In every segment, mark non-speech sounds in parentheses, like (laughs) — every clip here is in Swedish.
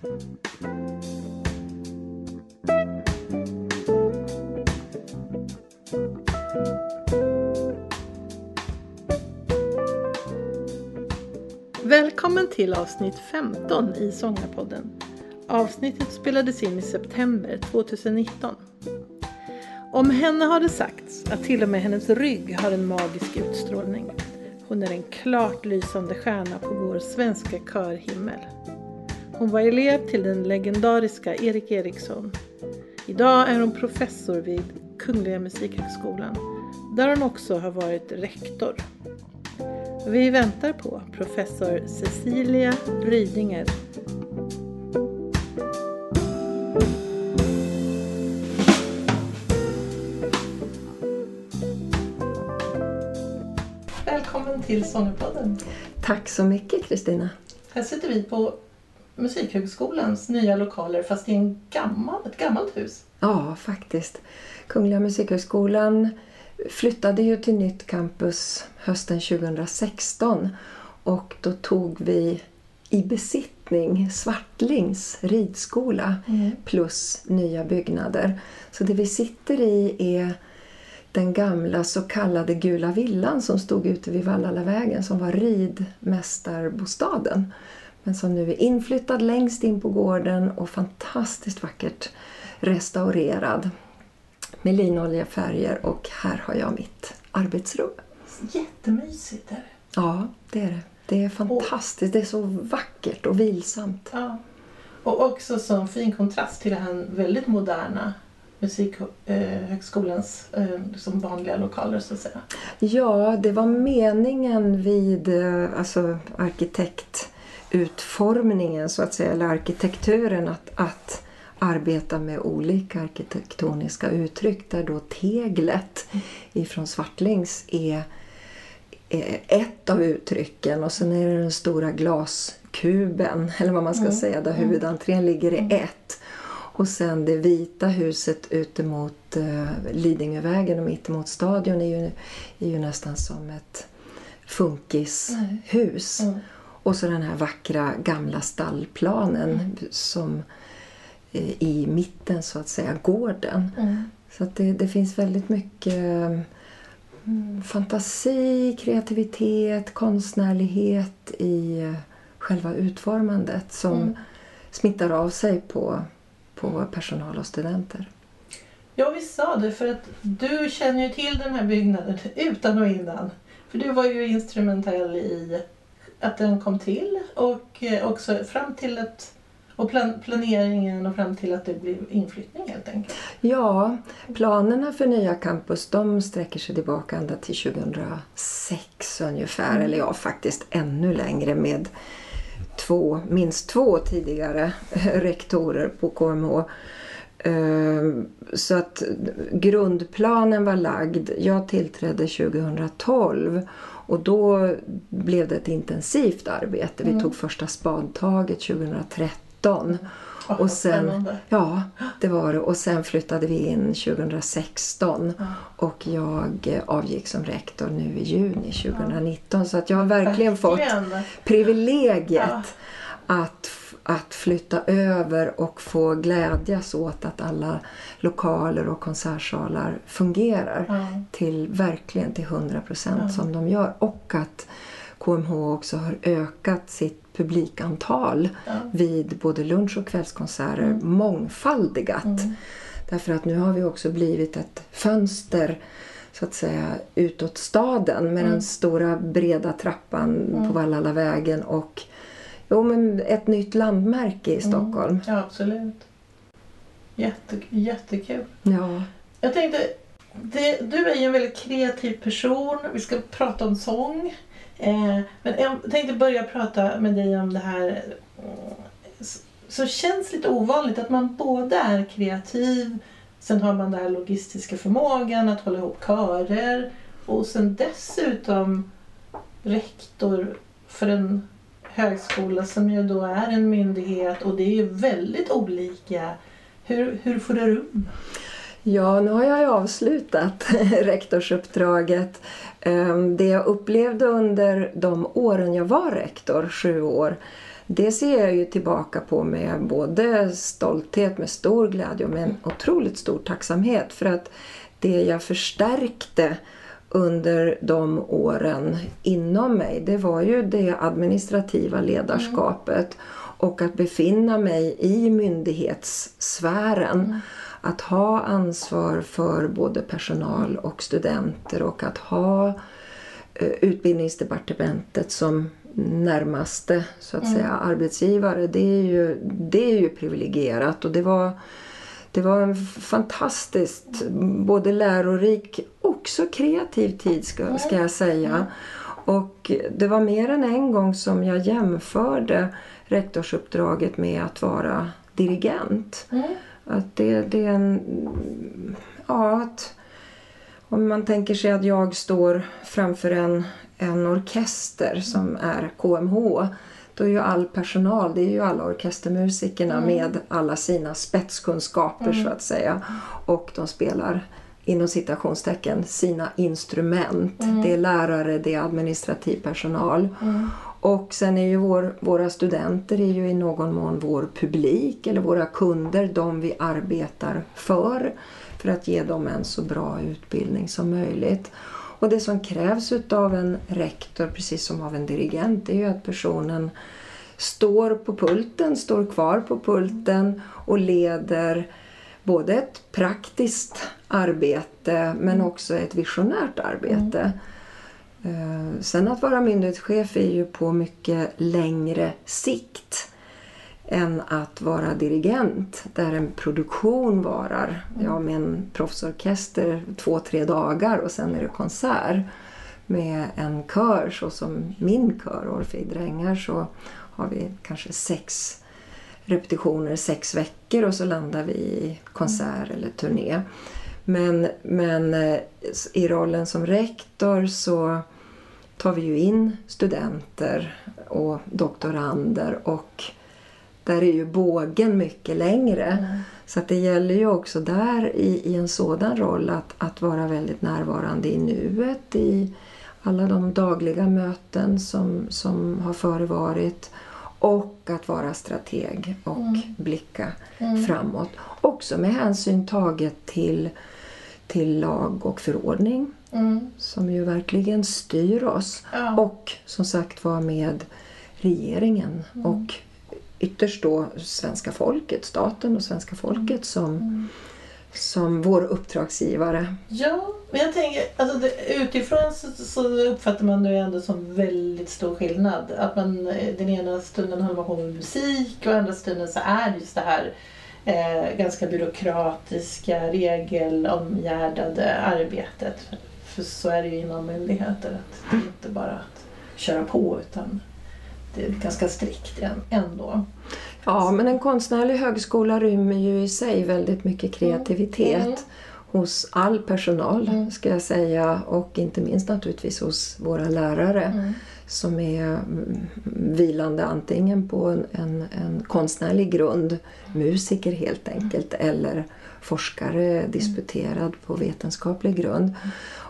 Välkommen till avsnitt 15 i Sångarpodden. Avsnittet spelades in i september 2019. Om henne har det sagts att till och med hennes rygg har en magisk utstrålning. Hon är en klart lysande stjärna på vår svenska körhimmel. Hon var elev till den legendariska Erik Eriksson. Idag är hon professor vid Kungliga Musikhögskolan där hon också har varit rektor. Vi väntar på professor Cecilia Rydinger. Välkommen till Sångerpodden. Tack så mycket Kristina. Här sitter vi på Musikhögskolans nya lokaler fast i en gammal, ett gammalt hus. Ja, faktiskt. Kungliga Musikhögskolan flyttade ju till nytt campus hösten 2016 och då tog vi i besittning Svartlings ridskola mm. plus nya byggnader. Så det vi sitter i är den gamla så kallade Gula villan som stod ute vid Vallalavägen som var ridmästarbostaden. Men som nu är inflyttad längst in på gården och fantastiskt vackert restaurerad med linoljefärger och här har jag mitt arbetsrum. Jättemysigt är det. Ja, det är det. Det är fantastiskt. Och, det är så vackert och vilsamt. Ja. Och också så fin kontrast till den väldigt moderna Musikhögskolans eh, liksom vanliga lokaler så att säga. Ja, det var meningen vid eh, alltså, arkitektutformningen så att säga, eller arkitekturen att, att arbeta med olika arkitektoniska uttryck där då teglet ifrån Svartlings är ett av uttrycken och sen är det den stora glaskuben, eller vad man ska mm. säga, där mm. huvudentrén ligger i mm. ett. Och sen det vita huset ute mot uh, Lidingövägen och mittemot stadion är ju, är ju nästan som ett funkishus. Mm. Och så den här vackra gamla stallplanen mm. som Eh, i mitten så att säga, gården. Mm. Så att det, det, finns väldigt mycket mm, fantasi, kreativitet, konstnärlighet i eh, själva utformandet som mm. smittar av sig på, på personal och studenter. Ja, vi sa det för att du känner ju till den här byggnaden utan och innan. För du var ju instrumentell i att den kom till och eh, också fram till att och plan planeringen och fram till att det blir inflyttning helt enkelt? Ja, planerna för nya campus de sträcker sig tillbaka ända till 2006 ungefär. Mm. Eller ja, faktiskt ännu längre med två, minst två tidigare (laughs) rektorer på KMH. Ehm, så att grundplanen var lagd. Jag tillträdde 2012 och då blev det ett intensivt arbete. Vi mm. tog första spadtaget 2013 2013. Oh, och sen, ja, det var det. Och sen flyttade vi in 2016 ja. och jag avgick som rektor nu i juni 2019. Så att jag har verkligen, verkligen. fått privilegiet ja. att, att flytta över och få glädjas åt att alla lokaler och konsertsalar fungerar ja. till verkligen till 100 procent som de gör. Och att KMH också har ökat sitt publikantal ja. vid både lunch och kvällskonserter mm. mångfaldigat. Mm. Därför att nu har vi också blivit ett fönster så att säga utåt staden med mm. den stora breda trappan mm. på Vallalavägen och jo, men ett nytt landmärke i mm. Stockholm. Ja, absolut. Jätte, jättekul. Ja. Jag tänkte, det, du är ju en väldigt kreativ person. Vi ska prata om sång. Eh, men jag tänkte börja prata med dig om det här som känns lite ovanligt att man både är kreativ, sen har man den här logistiska förmågan att hålla ihop körer och sen dessutom rektor för en högskola som ju då är en myndighet och det är ju väldigt olika. Hur, hur får det rum? Ja, nu har jag ju avslutat (laughs) rektorsuppdraget. Ehm, det jag upplevde under de åren jag var rektor, sju år, det ser jag ju tillbaka på med både stolthet, med stor glädje och med en otroligt stor tacksamhet. För att det jag förstärkte under de åren inom mig, det var ju det administrativa ledarskapet och att befinna mig i myndighetssfären. Mm. Att ha ansvar för både personal och studenter och att ha eh, utbildningsdepartementet som närmaste så att mm. säga, arbetsgivare. Det är, ju, det är ju privilegierat och det var, det var en fantastiskt både lärorik också kreativ tid ska, ska jag säga. Och det var mer än en gång som jag jämförde rektorsuppdraget med att vara dirigent. Mm. Att det, det är en... Ja, att om man tänker sig att jag står framför en, en orkester som är KMH då är ju all personal, det är ju alla orkestermusikerna mm. med alla sina spetskunskaper mm. så att säga. Och de spelar inom citationstecken sina instrument. Mm. Det är lärare, det är administrativ personal. Mm. Och sen är ju vår, våra studenter är ju i någon mån vår publik eller våra kunder, de vi arbetar för. För att ge dem en så bra utbildning som möjligt. Och det som krävs utav en rektor, precis som av en dirigent, är ju att personen står på pulten, står kvar på pulten och leder både ett praktiskt arbete men mm. också ett visionärt arbete. Mm. Sen att vara myndighetschef är ju på mycket längre sikt än att vara dirigent där en produktion varar ja, med en proffsorkester två, tre dagar och sen är det konsert. Med en kör så som min kör, Orfej Drängar, så har vi kanske sex repetitioner sex veckor och så landar vi i konsert mm. eller turné. Men, men eh, i rollen som rektor så tar vi ju in studenter och doktorander och där är ju bågen mycket längre. Mm. Så att det gäller ju också där i, i en sådan roll att, att vara väldigt närvarande i nuet, i alla de dagliga möten som, som har förevarit och att vara strateg och mm. blicka mm. framåt. Också med hänsyn taget till, till lag och förordning mm. som ju verkligen styr oss. Ja. Och som sagt var med regeringen mm. och ytterst då svenska folket, staten och svenska folket som, mm. som vår uppdragsgivare. Ja, men jag tänker, alltså det, utifrån så, så, uppfattar man det ändå som väldigt stor skillnad. Att man den ena stunden håller man på med musik och andra stunden så är just det här eh, ganska byråkratiska, regelomgärdade arbetet. För, för så är det ju inom myndigheter. Att det är inte bara att köra på utan det är ganska strikt ändå. Ja, men en konstnärlig högskola rymmer ju i sig väldigt mycket kreativitet. Mm hos all personal mm. ska jag säga och inte minst naturligtvis hos våra lärare mm. som är mm, vilande antingen på en, en, en konstnärlig grund, musiker helt enkelt, mm. eller forskare disputerad på vetenskaplig grund.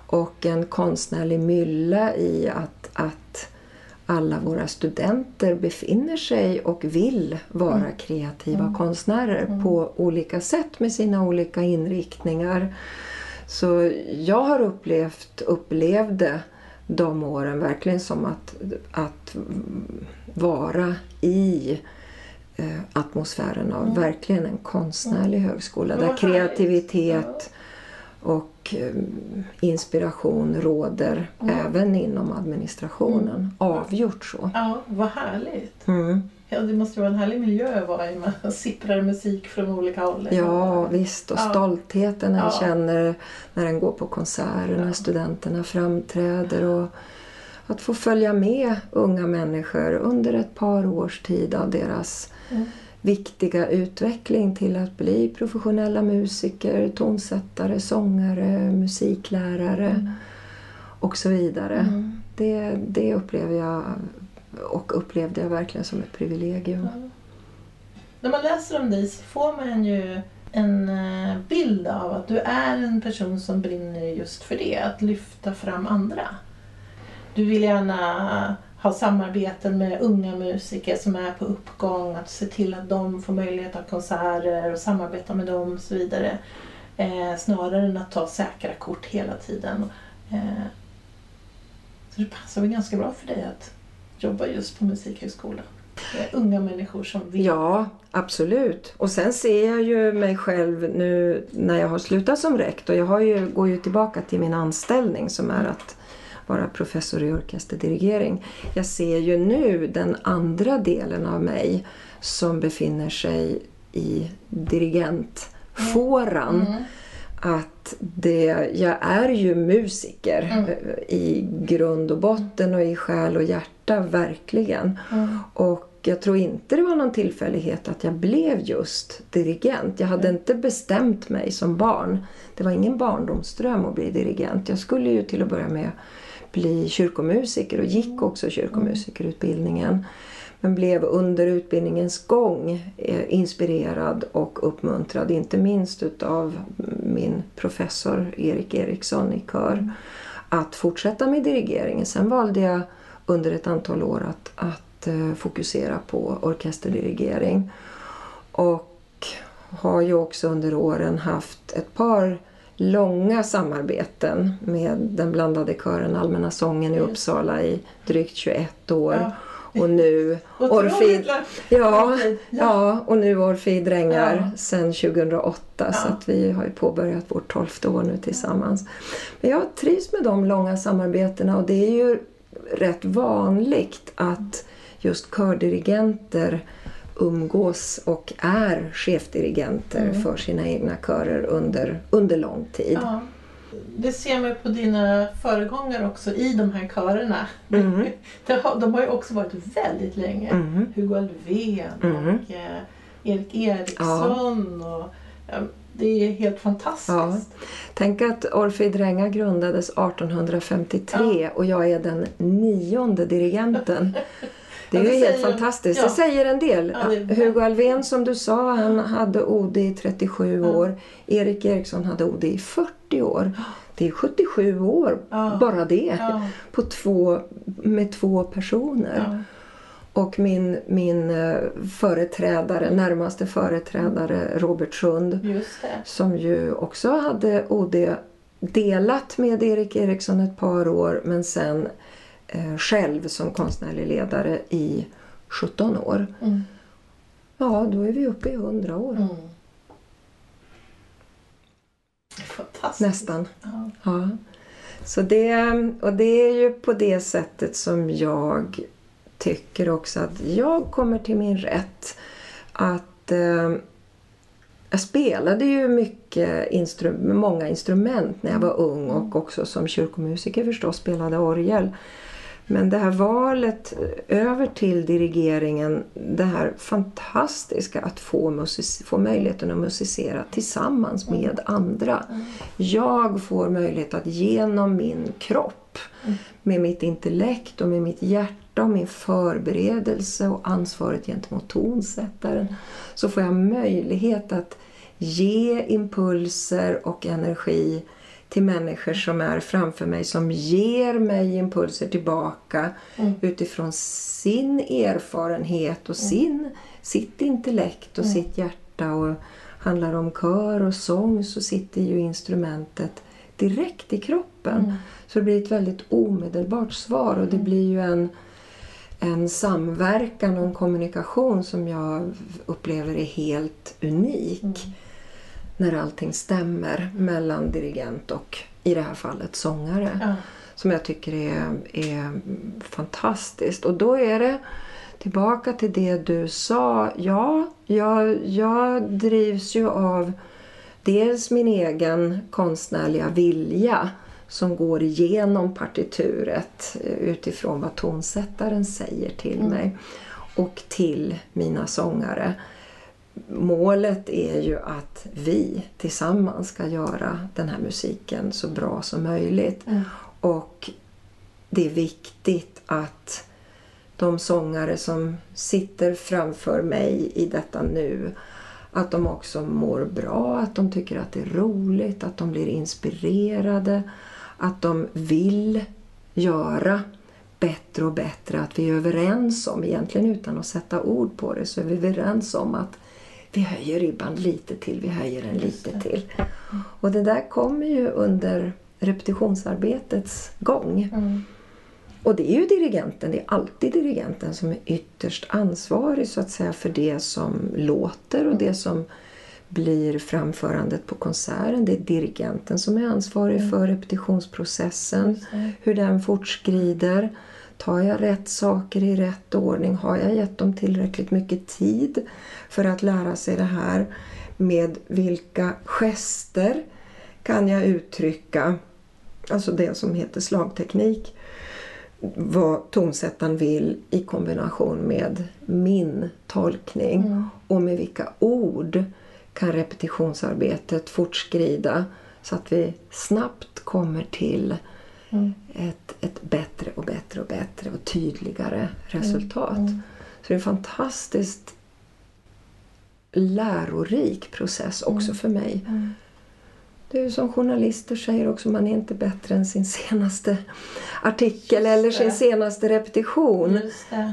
Och en konstnärlig mylla i att, att alla våra studenter befinner sig och vill vara mm. kreativa mm. konstnärer mm. på olika sätt med sina olika inriktningar. Så jag har upplevt, upplevde de åren verkligen som att, att vara i eh, atmosfären av mm. verkligen en konstnärlig mm. högskola där kreativitet och eh, inspiration råder mm. även inom administrationen. Mm. Avgjort så. Ja, vad härligt. Mm. Ja, det måste vara en härlig miljö att vara i. Man sipprar musik från olika håll. Ja, visst. Och ja. stoltheten jag ja. känner när den går på konserter, när studenterna framträder. Och att få följa med unga människor under ett par års tid av deras mm viktiga utveckling till att bli professionella musiker, tonsättare, sångare, musiklärare mm. och så vidare. Mm. Det, det upplever jag och upplevde jag verkligen som ett privilegium. Mm. När man läser om dig så får man ju en eh, bild av att du är en person som brinner just för det, att lyfta fram andra. Du vill gärna ha samarbeten med unga musiker som är på uppgång, att se till att de får möjlighet att ha konserter och samarbeta med dem och så vidare. Eh, snarare än att ta säkra kort hela tiden. Eh, så det passar väl ganska bra för dig att jobba just på Musikhögskolan. Med unga människor som vill. Ja, absolut. Och sen ser jag ju mig själv nu när jag har slutat som rektor. Jag har ju, går ju tillbaka till min anställning som är att vara professor i orkesterdirigering. Jag ser ju nu den andra delen av mig som befinner sig i dirigentfåran. Mm. Att det, jag är ju musiker Mm. eh, i grund och botten och i själ och hjärta, verkligen. Mm. Och jag tror inte det var någon tillfällighet att jag blev just dirigent. Jag hade inte bestämt mig som barn. Det var ingen barndomsdröm att bli dirigent. Jag skulle ju till att börja med bli kyrkomusiker och gick också kyrkomusikerutbildningen. Men blev under utbildningens gång eh, inspirerad och uppmuntrad, inte minst utav min professor Erik Eriksson i kör, att fortsätta med dirigeringen. Sen valde jag under ett antal år att, att eh, fokusera på orkesterdirigering. Och har ju också under åren haft ett par långa samarbeten med den blandade kören Allmänna sången i. Uppsala i drygt 21 år. Ja. Och nu (laughs) lång- ja, Ja. och nu Orfid Drängar Ja. sedan 2008 så Ja. att vi har ju påbörjat vårt tolfte år nu tillsammans. Men jag trivs med de långa samarbetena och det är ju rätt vanligt att just kördirigenter umgås och är chefdirigenter Mm. för sina egna körer under, under lång tid. Ja. Det ser man på dina föregångare också i de här körerna. Mm. (laughs) De har, ju också varit väldigt länge. Mm. Hugo Alfvén Mm. och eh, Erik Eriksson. Och, ja, det är helt fantastiskt. Ja. Tänk att Orfid Drängar grundades 1853 och jag är den nionde dirigenten. (laughs) Det är ju helt säger- fantastiskt. ja. Det säger en del. Ja, Hugo Alfvén som du sa, han hade OD i 37 Ja. år. Erik Eriksson hade OD i 40 år. Det är 77 år, bara det. På två, med två personer. Och min, min eh, företrädare, närmaste företrädare Robert Sund som ju också hade OD delat med Erik Eriksson ett par år men sen själv som konstnärlig ledare i 17 år. Mm. Ja, då är vi uppe i 100 år. Mm. Fantastiskt. Nästan. Ja. Ja. Så det, och det är ju på det sättet som jag tycker också att jag kommer till min rätt. Att eh, jag spelade ju mycket instru- många instrument när jag var ung och också som kyrkomusiker förstås spelade orgel. Men det här valet över till dirigeringen, det här fantastiska att få, music- få möjligheten att musicera tillsammans med andra. Jag får möjlighet att genom min kropp, med mitt intellekt och med mitt hjärta och min förberedelse och ansvaret gentemot tonsättaren, så får jag möjlighet att ge impulser och energi till människor som är framför mig som ger mig impulser tillbaka Mm. utifrån sin erfarenhet och sin, sitt intellekt och sitt hjärta. Och handlar om kör och sång så sitter ju instrumentet direkt i kroppen. Mm. Så det blir ett väldigt omedelbart svar och det blir ju en, en samverkan och en kommunikation som jag upplever är helt unik Mm. När allting stämmer mellan dirigent och i det här fallet sångare. Ja. Som jag tycker är, är fantastiskt. Och då är det tillbaka till det du sa. Ja, jag, jag drivs ju av dels min egen konstnärliga vilja som går igenom partituret eh, utifrån vad tonsättaren säger till mig och till mina sångare. Målet är ju att vi tillsammans ska göra den här musiken så bra som möjligt. Mm. Och det är viktigt att de sångare som sitter framför mig i detta nu, Att de också mår bra, att de tycker att det är roligt, att de blir inspirerade, att de vill göra bättre och bättre. Att vi är överens om, egentligen utan att sätta ord på det, så är vi överens om att vi höjer ribban lite till, vi höjer den lite till. Och det där kommer ju under repetitionsarbetets gång. Mm. Och det är ju dirigenten, det är alltid dirigenten som är ytterst ansvarig så att säga för det som låter och det som blir framförandet på konserten. Det är dirigenten som är ansvarig för repetitionsprocessen, hur den fortskrider. Tar jag rätt saker i rätt ordning? Har jag gett dem tillräckligt mycket tid för att lära sig det här? Med vilka gester kan jag uttrycka, alltså det som heter slagteknik, vad tonsättaren vill i kombination med min tolkning Mm. och med vilka ord kan repetitionsarbetet fortskrida så att vi snabbt kommer till Mm. ett, ett bättre och bättre och bättre och tydligare resultat. Mm. Så det är en fantastiskt lärorik process också för mig. Mm. Det är som journalister säger också, man är inte bättre än sin senaste artikel eller sin senaste repetition.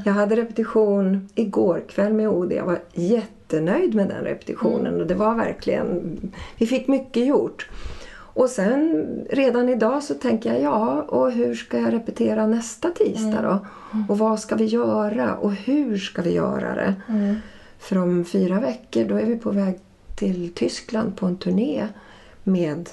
Jag hade repetition igår kväll med Ode. Jag var jättenöjd med den repetitionen och det var verkligen... Vi fick mycket gjort. Och sen redan idag så tänker jag, ja, och hur ska jag repetera nästa tisdag då? Och vad ska vi göra och hur ska vi göra det? Mm. För om fyra veckor då är vi på väg till Tyskland på en turné med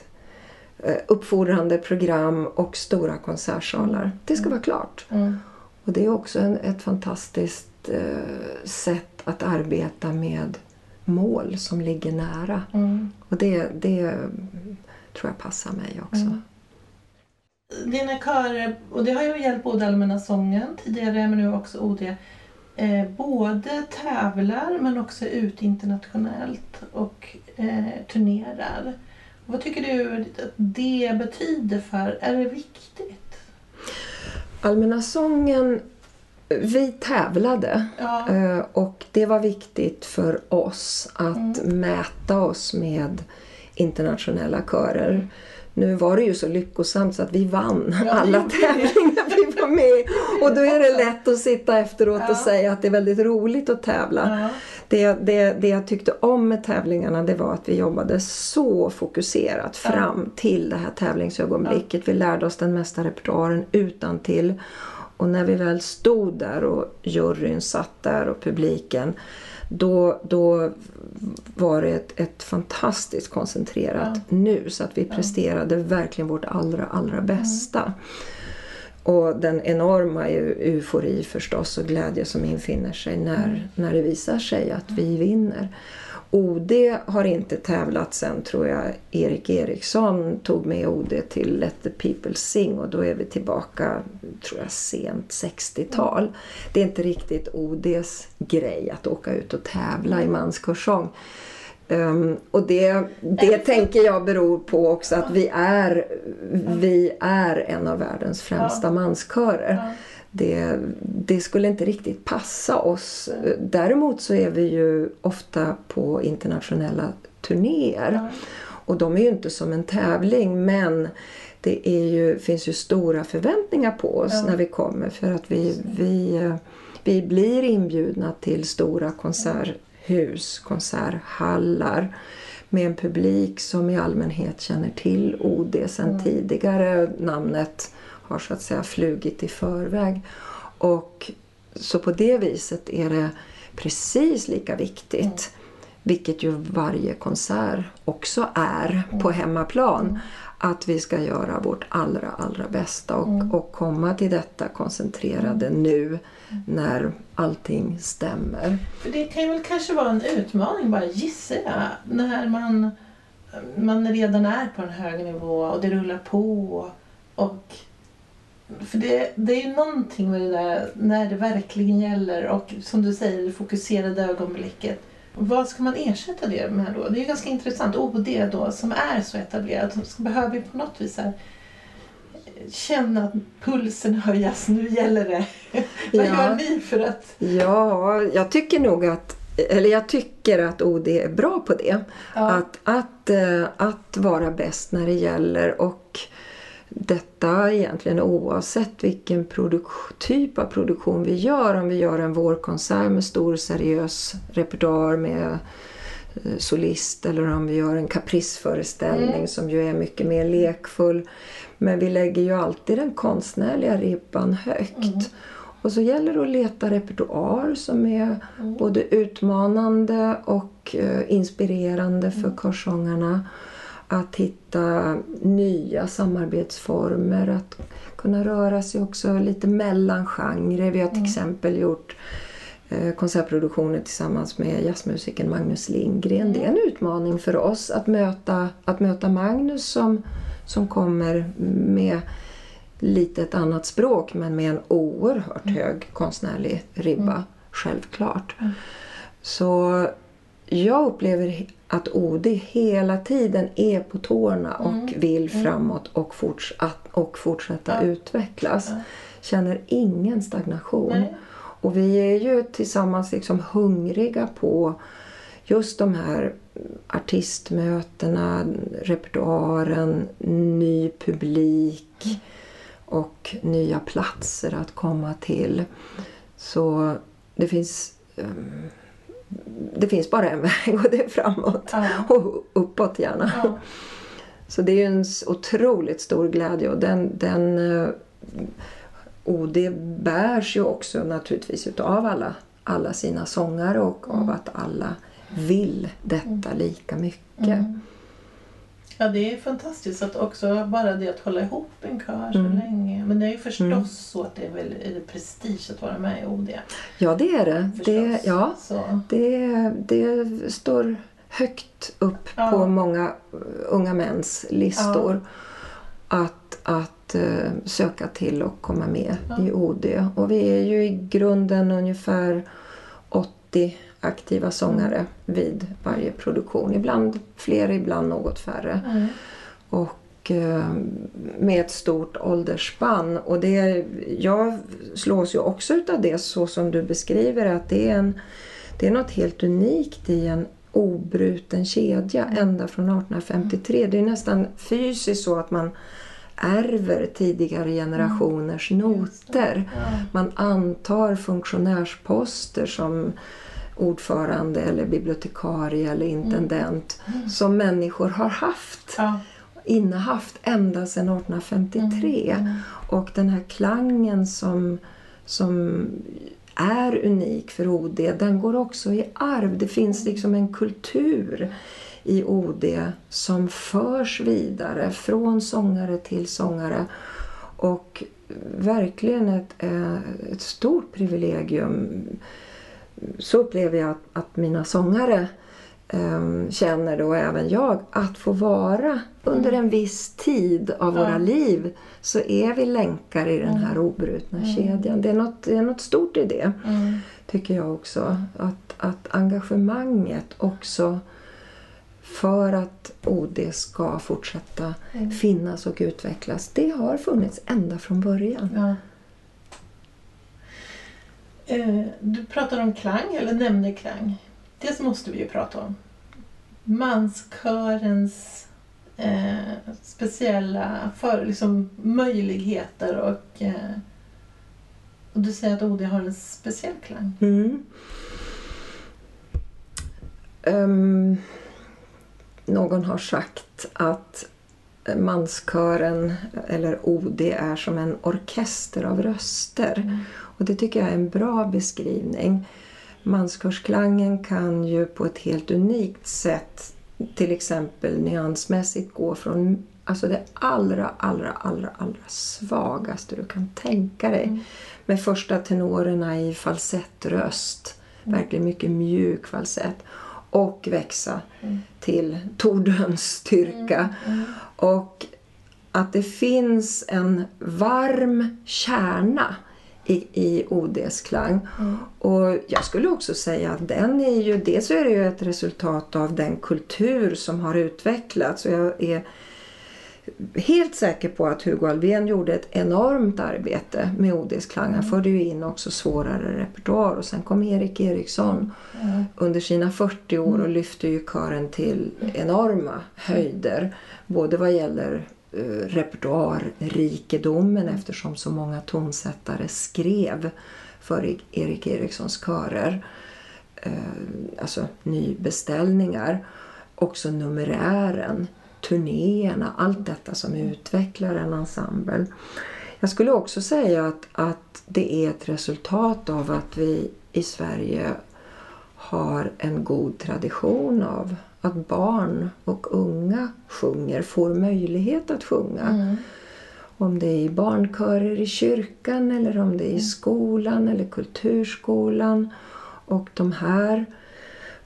eh, uppfordrande program och stora konsertsalar. Det ska vara klart. Mm. Och det är också en, ett fantastiskt eh, sätt att arbeta med mål som ligger nära. Mm. Och det, det mm, tror jag passar mig också. Mm. Dina körer, och det har ju hjälpt både Allmänna sången tidigare men nu också OD, eh, både tävlar men också är ute internationellt och eh, turnerar. Vad tycker du att det betyder för, är det viktigt? Allmänna sången, vi tävlade Ja, eh, och det var viktigt för oss att Mm. mäta oss med internationella körer. Nu var det ju så lyckosamt så att vi vann alla tävlingar vi var med. Och då är det lätt att sitta efteråt och säga att det är väldigt roligt att tävla. Det, det, det jag tyckte om med tävlingarna det var att vi jobbade så fokuserat fram till det här tävlingsögonblicket. Vi lärde oss den mesta repertoaren utan till. Och när vi väl stod där och juryn satt där och publiken då, då var det ett, ett fantastiskt koncentrerat nu så att vi presterade verkligen vårt allra, allra bästa. Och den enorma eu- eufori förstås och glädje som infinner sig när, när det visar sig att vi vinner. OD har inte tävlat sen tror jag Erik Eriksson tog med OD till Let the people sing och då är vi tillbaka tror jag sent 60-tal. Det är inte riktigt ODs grej att åka ut och tävla i manskörsång. Um, och det, det tänker jag beror på också att vi är, vi är en av världens främsta manskörer. Det, det skulle inte riktigt passa oss. Däremot så är vi ju ofta på internationella turnéer. Och de är ju inte som en tävling men det ju, finns ju stora förväntningar på oss när vi kommer för att vi, vi, vi blir inbjudna till stora konserthus, konserthallar med en publik som i allmänhet känner till OD sedan tidigare. Namnet har så att säga flugit i förväg. Och så på det viset är det precis lika viktigt, vilket ju varje konsert också är på hemmaplan, att vi ska göra vårt allra, allra bästa och, och komma till detta koncentrerade nu när allting stämmer. För det kan ju väl kanske vara en utmaning bara gissar jag. När man, man redan är på en hög nivå och det rullar på. Och, för det, det är ju någonting med det där när det verkligen gäller och som du säger det fokuserade ögonblicket. Vad ska man ersätta det med då? Det är ju ganska intressant. OD då som är så etablerat så behöver ju på något vis här, känna att pulsen höjas. Nu gäller det. (laughs) Vad Ja. gör ni för att... Ja, jag tycker nog att eller jag tycker att OD är bra på det. Ja. Att, att, eh, att vara bäst när det gäller och detta egentligen oavsett vilken typ av produktion vi gör. Om vi gör en vårkonsert med stor seriös repertoar med eh, solist eller om vi gör en capriceföreställning Mm. som ju är mycket mer lekfull. Men vi lägger ju alltid den konstnärliga ribban högt. Mm. Och så gäller det att leta repertoar som är Mm. både utmanande och eh, inspirerande för Mm. körsångarna. Att hitta nya samarbetsformer, att kunna röra sig också lite mellan genrer. Vi har till Mm. exempel gjort eh, konsertproduktioner tillsammans med jazzmusikern Magnus Lindgren. Det är Mm. en utmaning för oss att möta, att möta Magnus som, som kommer med lite ett annat språk men med en oerhört hög konstnärlig ribba, självklart. Mm. Så jag upplever att OD hela tiden är på tårna och Mm. vill framåt och, forts- och fortsätta Ja. utvecklas. Ja. Känner ingen stagnation. Nej. Och vi är ju tillsammans liksom hungriga på just de här artistmötena, repertoaren, ny publik och nya platser att komma till. Så det finns, ehm, det finns bara en (laughs) väg och det är framåt. Ja. Och uppåt gärna. Ja. Så det är ju en otroligt stor glädje och den, den eh, och det bärs ju också naturligtvis utav alla, alla sina sångare och av att alla vill detta lika mycket. Mm. Ja, det är fantastiskt att också bara det att hålla ihop en kör så Mm. länge. Men det är ju förstås Mm. så att det är väl är det prestige att vara med i OD. Ja, det är det. det ja, Så. det, det står högt upp Ja. på många eh, unga mäns listor att, att eh, söka till och komma med Ja. i OD. Och vi är ju i grunden ungefär 80 aktiva sångare vid varje produktion. Ibland fler, ibland något färre. Mm. Och eh, med ett stort åldersspann. Och det, jag slås ju också utav det så som du beskriver att det är, en, det är något helt unikt i en obruten kedja ända från 1853. Det är nästan fysiskt så att man ärver tidigare generationers noter. Man antar funktionärsposter som ordförande eller bibliotekarie eller intendent som människor har haft, Ja. innehaft ända sedan 1853. Mm. Och den här klangen som, som är unik för OD, den går också i arv. Det finns liksom en kultur i OD som förs vidare från sångare till sångare. Och verkligen ett, eh, ett stort privilegium. Så upplever jag att, att mina sångare eh, känner och även jag att få vara under en viss tid av Ja. våra liv så är vi länkar i den här obrutna kedjan. Det är, något, det är något stort i det Mm. tycker jag också. Att, att engagemanget också för att OD ska fortsätta Mm. finnas och utvecklas, det har funnits ända från början. Ja. Eh, du pratar om klang, eller nämnde klang. Det måste vi ju prata om. Manskörens eh, speciella för, liksom, möjligheter och, eh, och du säger att OD har en speciell klang. Mm. Ehm, någon har sagt att manskören eller OD är som en orkester av röster. Och det tycker jag är en bra beskrivning. Manskörsklangen kan ju på ett helt unikt sätt till exempel nyansmässigt gå från alltså det allra, allra, allra, allra svagaste du kan tänka dig. Med första tenorerna i falsettröst, verkligen mycket mjuk falsett. Och växa till tordöns styrka. Och att det finns en varm kärna i, i ODs klang. Och jag skulle också säga att den är ju, dels är det ju ett resultat av den kultur som har utvecklats. Och jag är helt säker på att Hugo Alvén gjorde ett enormt arbete med Odis klang. Han förde ju in också svårare repertoar och sen kom Erik Eriksson under sina 40 år och lyfte ju kören till enorma höjder. Både vad gäller Eh, repertoarrikedomen eftersom så många tonsättare skrev för Erik Erikssons körer. Eh, alltså nybeställningar. Också numerären turnéerna, allt detta som utvecklar en ensemble. Jag skulle också säga att, att det är ett resultat av att vi i Sverige har en god tradition av att barn och unga sjunger, får möjlighet att sjunga. Mm. Om det är i barnkörer i kyrkan eller om det är i skolan eller kulturskolan. Och de här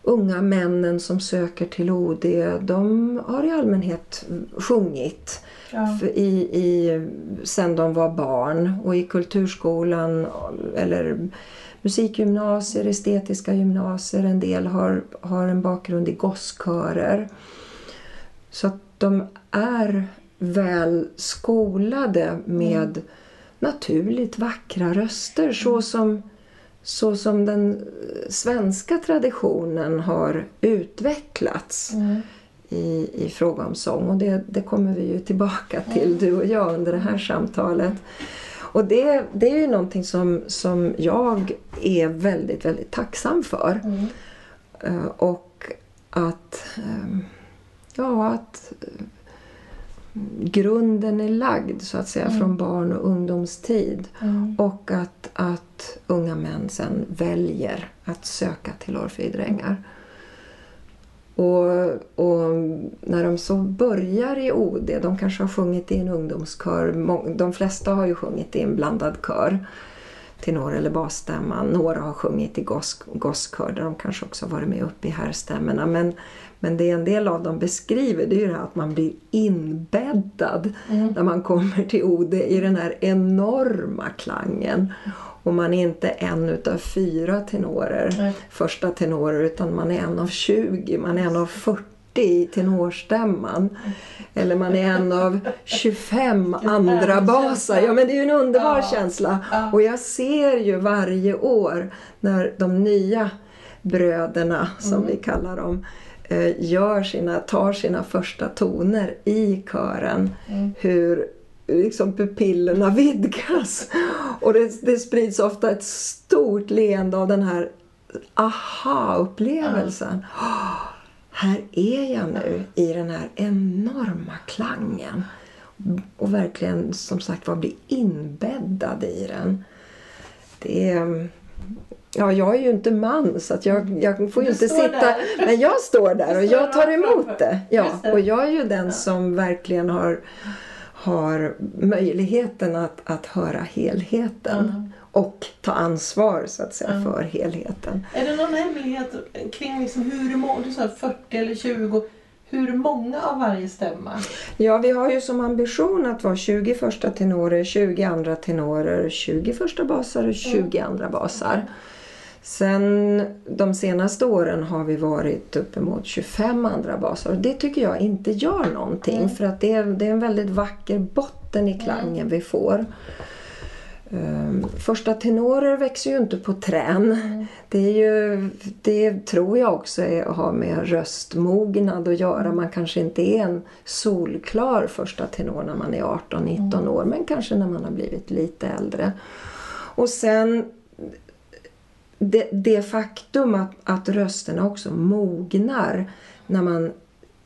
unga männen som söker till OD, de har i allmänhet sjungit ja. i, i, sen de var barn. Och i kulturskolan eller musikgymnasier, estetiska gymnasier, en del har, har en bakgrund i gosskörer. Så att de är väl skolade med mm. naturligt vackra röster så mm. som så som den svenska traditionen har utvecklats mm. i, i fråga om sång. Och det, det kommer vi ju tillbaka till, mm. du och jag, under det här samtalet. Och det, det är ju någonting som, som jag är väldigt, väldigt tacksam för. Mm. Uh, och att, um, ja, att grunden är lagd så att säga mm. från barn och ungdomstid. Mm. Och att, att unga män sen väljer att söka till Orfejdrängar. Och, och när de så börjar i OD, de kanske har sjungit i en ungdomskör, de flesta har ju sjungit i en blandad kör tenor eller basstämman. Några har sjungit i gosskör där de kanske också har varit med uppe i herrstämmorna. Men, men det en del av dem beskriver det är ju det här att man blir inbäddad mm. när man kommer till Ode i den här enorma klangen. Och man är inte en utav fyra tenorer, mm. första tenorer, utan man är en av 20, man är en av 40 i tenorstämman. Eller man är en av 25 (laughs) andra basar. Ja men det är ju en underbar ja. känsla. Ja. Och jag ser ju varje år när de nya bröderna, som mm. vi kallar dem, eh, gör sina, tar sina första toner i kören. Mm. Hur liksom pupillerna (laughs) vidgas. Och det, det sprids ofta ett stort leende av den här aha-upplevelsen. Här är jag nu i den här enorma klangen. Och verkligen som sagt var bli inbäddad i den. Det är, Ja, jag är ju inte man så att jag, jag får ju inte sitta... Där. Men jag står där och jag tar emot det. Ja, och jag är ju den som verkligen har, har möjligheten att, att höra helheten. Mm och ta ansvar så att säga mm. för helheten. Är det någon hemlighet kring liksom hur många, du sa 40 eller 20, hur många av varje stämma? Ja, vi har ju som ambition att vara 20 första tenorer, 20 andra tenorer, 20 första basar och 20 mm. andra basar. Sen de senaste åren har vi varit uppemot 25 andra basar och det tycker jag inte gör någonting mm. för att det är, det är en väldigt vacker botten i klangen mm. vi får. Um, första tenorer växer ju inte på trän. Mm. Det, är ju, det tror jag också är, har med röstmognad att göra. Man kanske inte är en solklar första tenor när man är 18-19 mm. år men kanske när man har blivit lite äldre. Och sen det, det faktum att, att rösterna också mognar när man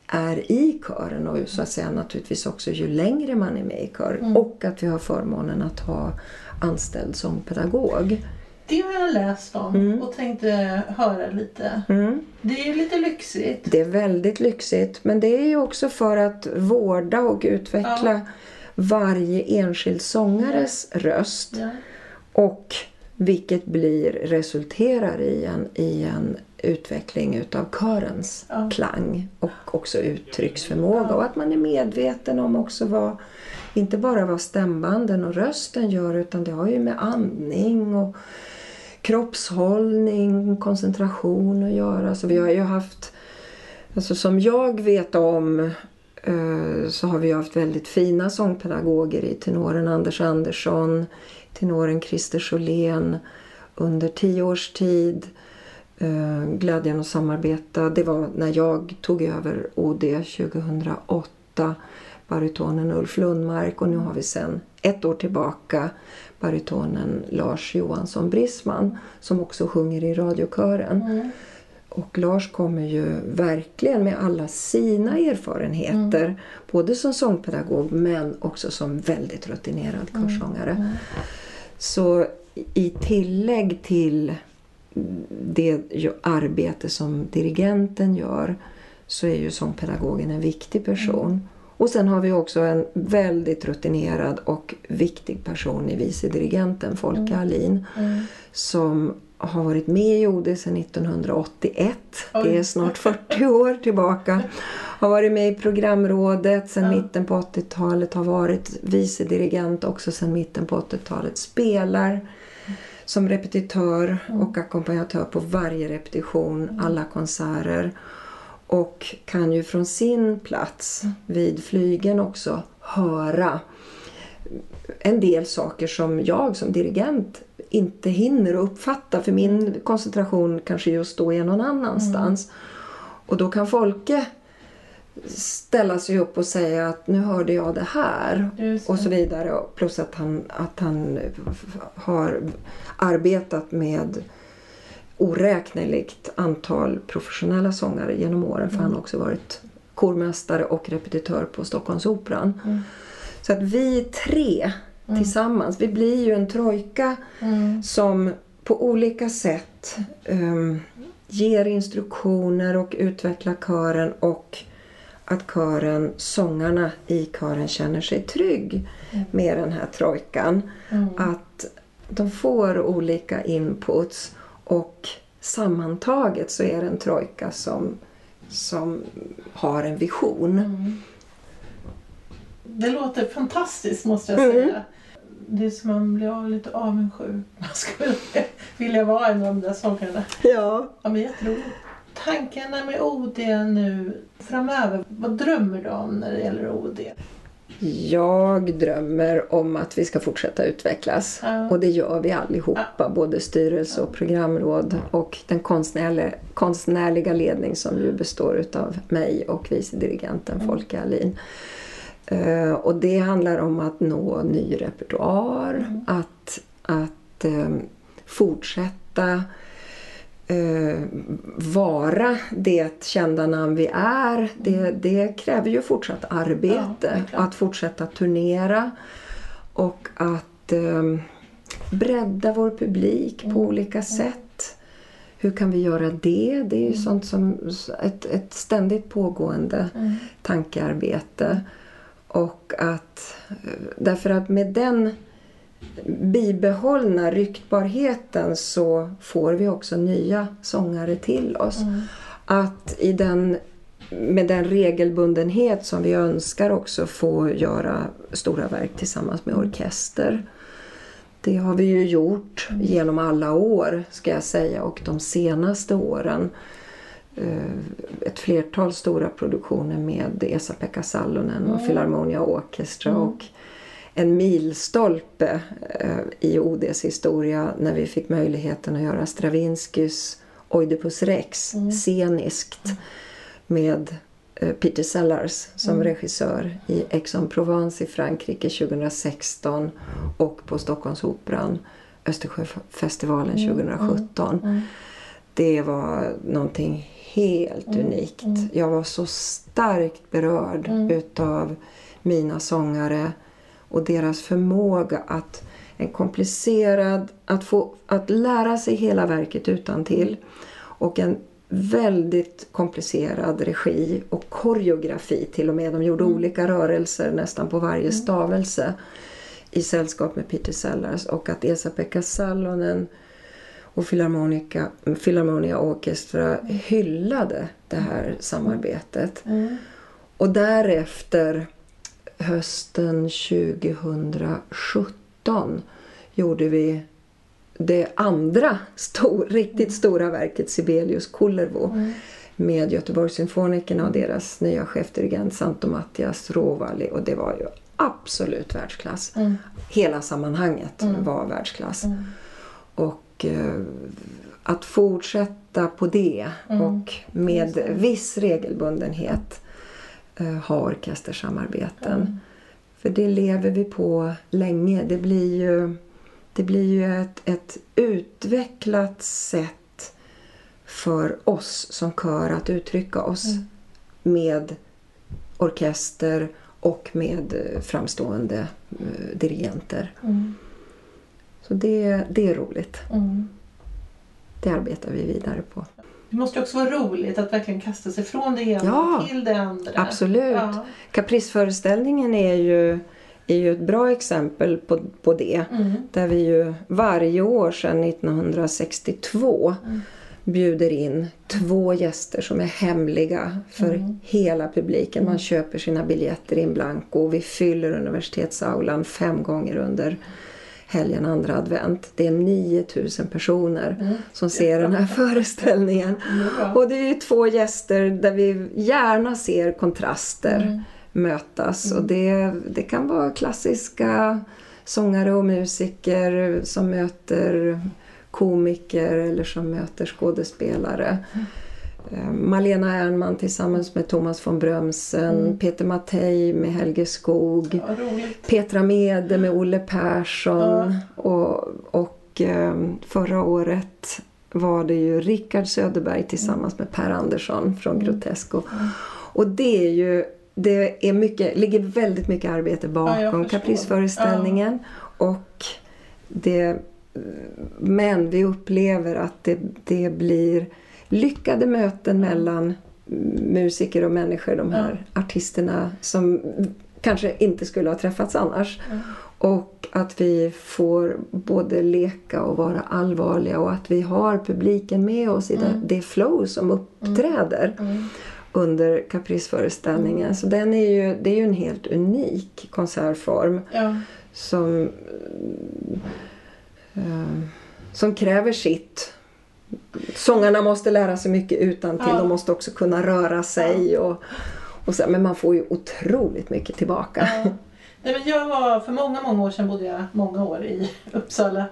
är i kören och så att säga naturligtvis också ju längre man är med i kör mm. och att vi har förmånen att ha anställd som pedagog. Det har jag läst om mm. och tänkte höra lite. Mm. Det är ju lite lyxigt. Det är väldigt lyxigt men det är ju också för att vårda och utveckla ja. varje enskild sångares ja. röst. Ja. Och vilket blir, resulterar i en, i en utveckling utav körens klang och också uttrycksförmåga och att man är medveten om också vad inte bara vad stämbanden och rösten gör utan det har ju med andning och kroppshållning, koncentration att göra. Så vi har ju haft, alltså som jag vet om eh, så har vi haft väldigt fina sångpedagoger i tenoren Anders Andersson, tenoren Christer Solén under tio års tid. Eh, glädjen att samarbeta, det var när jag tog över OD 2008 barytonen Ulf Lundmark och nu har vi sen ett år tillbaka barytonen Lars Johansson Brisman som också sjunger i radiokören. Mm. Och Lars kommer ju verkligen med alla sina erfarenheter mm. både som sångpedagog men också som väldigt rutinerad mm. körsångare. Mm. Så i tillägg till det arbete som dirigenten gör så är ju sångpedagogen en viktig person. Mm. Och sen har vi också en väldigt rutinerad och viktig person i vicedirigenten Folke mm. mm. som har varit med i OD sedan 1981. Oj. Det är snart 40 år tillbaka. Har varit med i programrådet sedan ja. mitten på 80-talet. Har varit vicedirigent också sedan mitten på 80-talet. Spelar som repetitör och ackompanjatör på varje repetition, alla konserter. Och kan ju från sin plats vid flygen också höra en del saker som jag som dirigent inte hinner uppfatta för min koncentration kanske just då är någon annanstans. Mm. Och då kan Folke ställa sig upp och säga att nu hörde jag det här det. och så vidare. Plus att han, att han har arbetat med oräkneligt antal professionella sångare genom åren för mm. han har också varit kormästare och repetitör på Stockholmsoperan. Mm. Så att vi tre mm. tillsammans, vi blir ju en trojka mm. som på olika sätt um, ger instruktioner och utvecklar kören och att kören, sångarna i kören känner sig trygg mm. med den här trojkan. Mm. Att de får olika inputs och sammantaget så är det en trojka som, som har en vision. Mm. Det låter fantastiskt måste jag säga. Mm. Det är som man blir lite avundsjuk. (laughs) Man skulle vilja vara en av de där sångarna. Ja. ja men jätteroligt. Tankarna med OD nu framöver, vad drömmer du om när det gäller OD? Jag drömmer om att vi ska fortsätta utvecklas ja. och det gör vi allihopa, ja. både styrelse och programråd och den konstnärliga, konstnärliga ledning som ju består av mig och vice dirigenten. Folke Alin. Uh, och det handlar om att nå ny repertoar, mm. att, att um, fortsätta eh, vara det kända namn vi är, det, mm. det kräver ju fortsatt arbete. Ja, att fortsätta turnera och att eh, bredda vår publik mm. på olika sätt. Hur kan vi göra det? Det är ju mm. sånt som ett, ett ständigt pågående mm. tankearbete. Och att, därför att med den bibehållna ryktbarheten så får vi också nya sångare till oss. Mm. Att i den, med den regelbundenhet som vi önskar också få göra stora verk tillsammans med orkester. Det har vi ju gjort mm. genom alla år ska jag säga och de senaste åren ett flertal stora produktioner med Esa-Pekka Salonen och mm. Philharmonia Orchestra mm. och en milstolpe eh, i ODs historia när vi fick möjligheten att göra Stravinskys Oidipus Rex mm. sceniskt med eh, Peter Sellars som mm. regissör i Aix-en-Provence i Frankrike 2016 och på Stockholmsoperan Östersjöfestivalen 2017. Mm. mm. Det var någonting helt mm. unikt. Mm. Jag var så starkt berörd utav mina sångare och deras förmåga att en komplicerad, att, få, att lära sig hela verket utan till och en väldigt komplicerad regi och koreografi till och med. De gjorde mm. olika rörelser nästan på varje mm. stavelse i sällskap med Peter Sellars och att Esa-Pekka Salonen och Philharmonica, Philharmonia Orchestra mm. hyllade det här mm. samarbetet. Mm. Och därefter hösten 2017 gjorde vi det andra stor, riktigt stora verket Sibelius Kullervo. Mm. med Göteborgssymfonikerna och deras nya chefdirigent Santo Mattias Rovali och det var ju absolut världsklass. Mm. Hela sammanhanget Mm. var världsklass. Mm. Och eh, att fortsätta på det Mm. och med viss regelbundenhet eh, ha orkestersamarbeten. Mm. För det lever vi på länge. Det blir ju, det blir ju ett, ett utvecklat sätt för oss som kör att uttrycka oss Mm. med orkester och med eh, framstående dirigenter. Mm. Så det, det är roligt. Mm. Det arbetar vi vidare på. Det måste också vara roligt att verkligen kasta sig från det ena Ja, till det andra. Absolut. Ja. Capriceföreställningen är ju, är ju ett bra exempel på, på det. Mm. Där vi ju varje år sedan 1962 Mm. bjuder in två gäster som är hemliga för Mm. hela publiken. Man köper sina biljetter in blanco. Vi fyller universitetsaulan fem gånger under helgen andra advent. Det är 9000 personer Mm. som ser den här föreställningen. Bra. Och det är ju två gäster där vi gärna ser kontraster Mm. mötas. Och det, det kan vara klassiska sångare och musiker som möter komiker eller som möter skådespelare. Eh, Malena Ernman tillsammans med Thomas von Brömsen, Mm. Peter Mattei med Helge Skog, Ja. Petra Mede med Olle Persson och, och eh, förra året var det ju Rickard Söderberg tillsammans med Per Andersson från Grotesco. Mm. Och det är ju det är mycket, ligger väldigt mycket arbete Ja, bakom förstår. Capriceföreställningen. Och det, men vi upplever att det, det blir lyckade möten mellan musiker och människor, de här artisterna som kanske inte skulle ha träffats annars. Mm. Och att vi får både leka och vara allvarliga och att vi har publiken med oss i det, det flow som uppträder Mm. under Capriceföreställningen. Så den är ju, det är ju en helt unik konsertform Ja. som, eh, som kräver sitt. Sångarna måste lära sig mycket utan till. Ja. De måste också kunna röra sig. Och, och så, men man får ju otroligt mycket tillbaka. Ja. Nej, men jag var, för många, många år sedan bodde jag många år i Uppsala.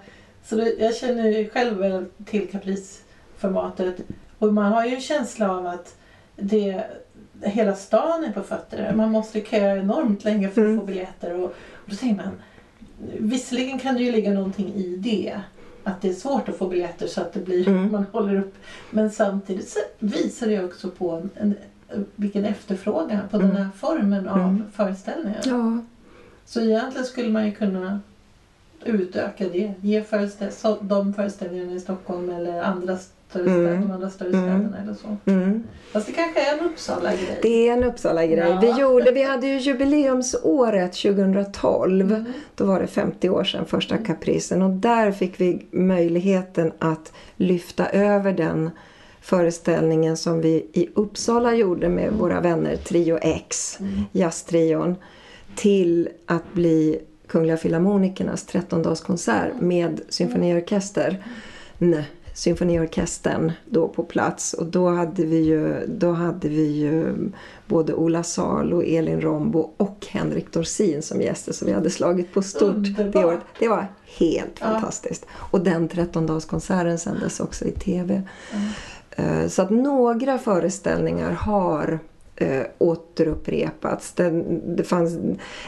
Så det, jag känner ju själv väl till Caprice-formatet. Och man har ju en känsla av att det, hela stan är på fötter. Man måste köa enormt länge för att Mm. få biljetter. Och, och då tänker man, visserligen kan det ju ligga någonting i det. Att det är svårt att få biljetter så att det blir, Mm. (laughs) man håller upp. Men samtidigt visar det också på en, en, vilken efterfrågan på den här formen av Mm. föreställningar. Ja, Så egentligen skulle man ju kunna utöka det. Ge föreställ- de föreställningarna i Stockholm eller andra större Mm. de andra större Mm. städerna eller så. mm. Fast det kanske är en Uppsala-grej. Det är en Uppsala-grej. Ja. Vi, gjorde, vi hade ju jubileumsåret 2012. Mm. Då var det 50 år sedan första kapricen och där fick vi möjligheten att lyfta över den föreställningen som vi i Uppsala gjorde med våra vänner Trio X, Mm. jazztrion, till att bli Kungliga Filharmonikernas 13-dagskonsert med symfoniorkester. Nej, symfoniorkestern då på plats och då hade vi ju, då hade vi ju både Ola Salo, Elin Rombo och Henrik Dorsin som gäster så vi hade slagit på stort det Underbart. året. Det var helt Ja. fantastiskt. Och den 13-dagskonserten sändes också i TV. Mm. Eh, Så att några föreställningar har eh, återupprepats. Den, det fanns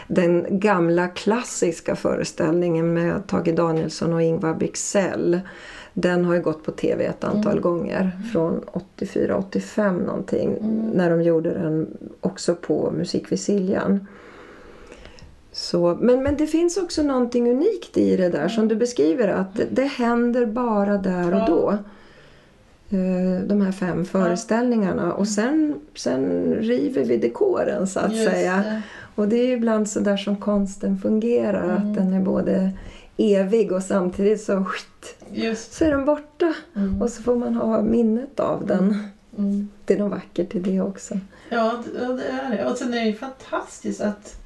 den gamla klassiska föreställningen med Tage Danielsson och Ingvar Bixell. Den har ju gått på TV ett antal Mm. gånger. Från 84-85 någonting. Mm. När de gjorde den också på Musikvisiljan. Så, men, men det finns också någonting unikt i det där som du beskriver att det, det händer bara där och då. Eh, De här fem föreställningarna och sen, sen river vi dekoren så att Just säga. det. Och det är ju ibland så där som konsten fungerar. Mm. Att den är både evig och samtidigt så, skit, Just. så är den borta. Mm. Och så får man ha minnet av den. Mm. Det är nog vackert i det också. Ja, det, ja, är det. Och sen är det ju fantastiskt att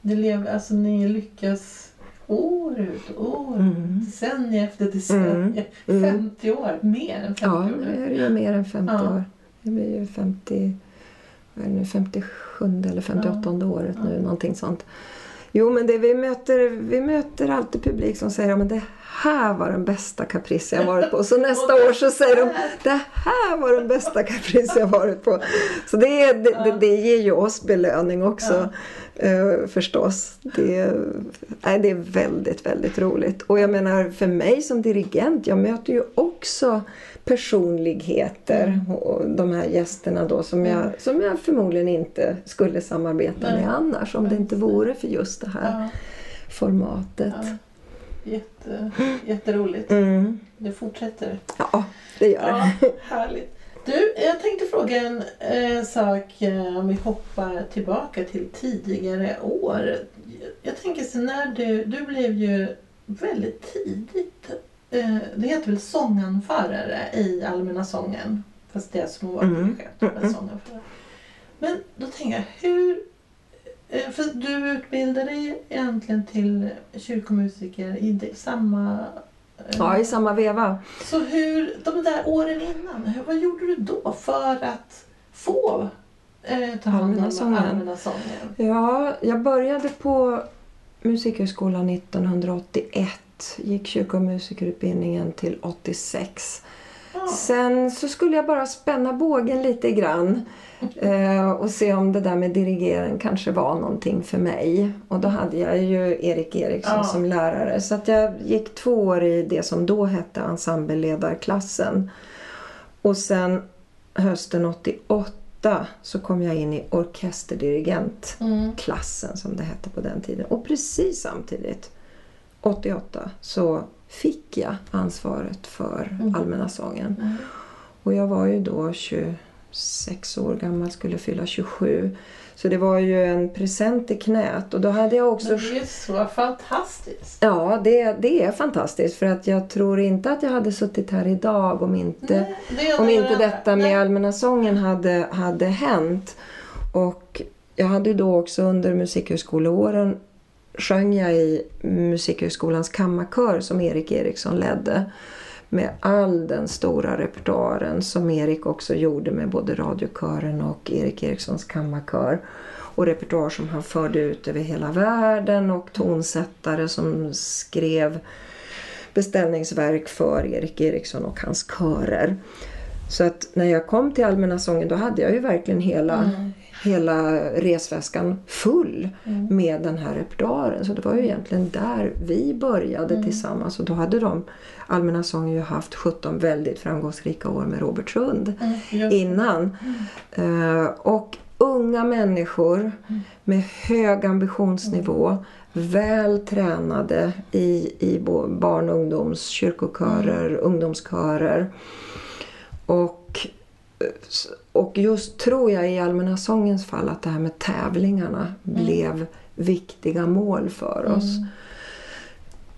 det lever, alltså, ni lyckas år ut år Mm. Decennium efter decennium. Mm. 50 år. Mer än 50 Ja, år nu nu. är det ju mer än 50 Ja. år. Det blir ju 50, vad är det nu, 57 eller 58 året nu, någonting sånt. Jo, men det vi möter, vi möter alltid publik som säger att det här var den bästa Caprice jag varit på. Så nästa (laughs) år så säger de det här var den bästa Caprice jag varit på. Så det, det, det, det ger ju oss belöning också eh, förstås. Det, nej, det är väldigt, väldigt roligt. Och jag menar för mig som dirigent, jag möter ju också personligheter och de här gästerna då som jag, som jag förmodligen inte skulle samarbeta med annars om det inte vore för just det här formatet. Jätte, jätteroligt. Mm. Det fortsätter. Ja, det gör det. Ja, härligt. Du, jag tänkte fråga en eh, sak eh, om vi hoppar tillbaka till tidigare år. Jag tänker så när du, du blev ju väldigt tidigt, eh, det heter väl sånganförare i Allmänna sången. Fast det är som att vara Mm. mm. sånganförare. Men då tänker jag, hur... eh, För du utbildade dig egentligen till kyrkomusiker i det, samma... eh, Ja, i samma veva. så hur, de där åren innan, hur, vad gjorde du då för att få eh, ta hand Allmänna om sången. Allmänna sången? Ja, jag började på Musikhögskolan 1981. Gick kyrkomusikerutbildningen till 86. Ja. Sen så skulle jag bara spänna bågen lite grann (laughs) eh, och se om det där med dirigering kanske var någonting för mig. Och då hade jag ju Erik Eriksson Ja. som lärare. Så att jag gick två år i det som då hette ensembleledarklassen. Och sen hösten 88 så kom jag in i orkesterdirigentklassen Mm. som det hette på den tiden. Och precis samtidigt, 88, så fick jag ansvaret för Mm. Allmänna sången. Mm. Och jag var ju då 26 år gammal, skulle fylla 27. Så det var ju en present i knät. Och då hade jag också... Men det är så fantastiskt. Ja, det, det är fantastiskt. För att jag tror inte att jag hade suttit här idag om inte, Nej, det om inte detta med Nej. Allmänna sången hade, hade hänt. Och jag hade ju då också under musikhögskoleåren sjöng jag i Musikhögskolans kammarkör som Erik Eriksson ledde. Med all den stora repertoaren som Erik också gjorde med både radiokören och Erik Erikssons kammarkör. Och repertoar som han förde ut över hela världen och tonsättare som skrev beställningsverk för Erik Eriksson och hans körer. Så att när jag kom till Allmänna sången då hade jag ju verkligen hela, Mm hela resväskan full Mm. med den här repertoaren. Så det var ju egentligen där vi började Mm. tillsammans. Och då hade de, Allmänna sången ju haft 17 väldigt framgångsrika år med Robert Sund Mm, innan. Eh, och unga människor med hög ambitionsnivå, väl tränade i, i barn och ungdoms kyrkokörer, ungdomskörer. Och, och just tror jag i Allmänna sångens fall att det här med tävlingarna blev viktiga mål för oss. Mm.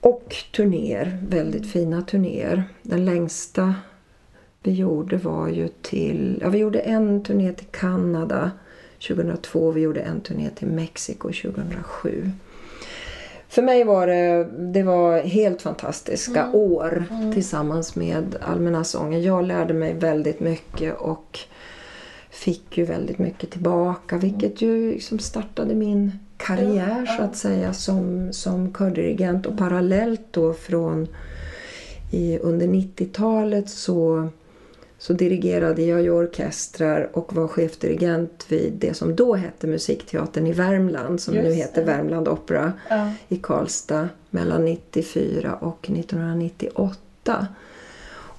Och turnéer, väldigt fina turnéer. Den längsta vi gjorde var ju till... Ja, vi gjorde en turné till Kanada 2002 vi gjorde en turné till Mexiko 2007. För mig var det, det var helt fantastiska Mm. år Mm. tillsammans med Allmänna sången. Jag lärde mig väldigt mycket och fick ju väldigt mycket tillbaka vilket ju liksom startade min karriär så att säga som, som kördirigent och parallellt då från i, under 90-talet så, så dirigerade jag ju orkestrar och var chefdirigent vid det som då hette Musikteatern i Värmland som nu Just heter det. Värmland Opera Ja. i Karlstad mellan 94 och 1998.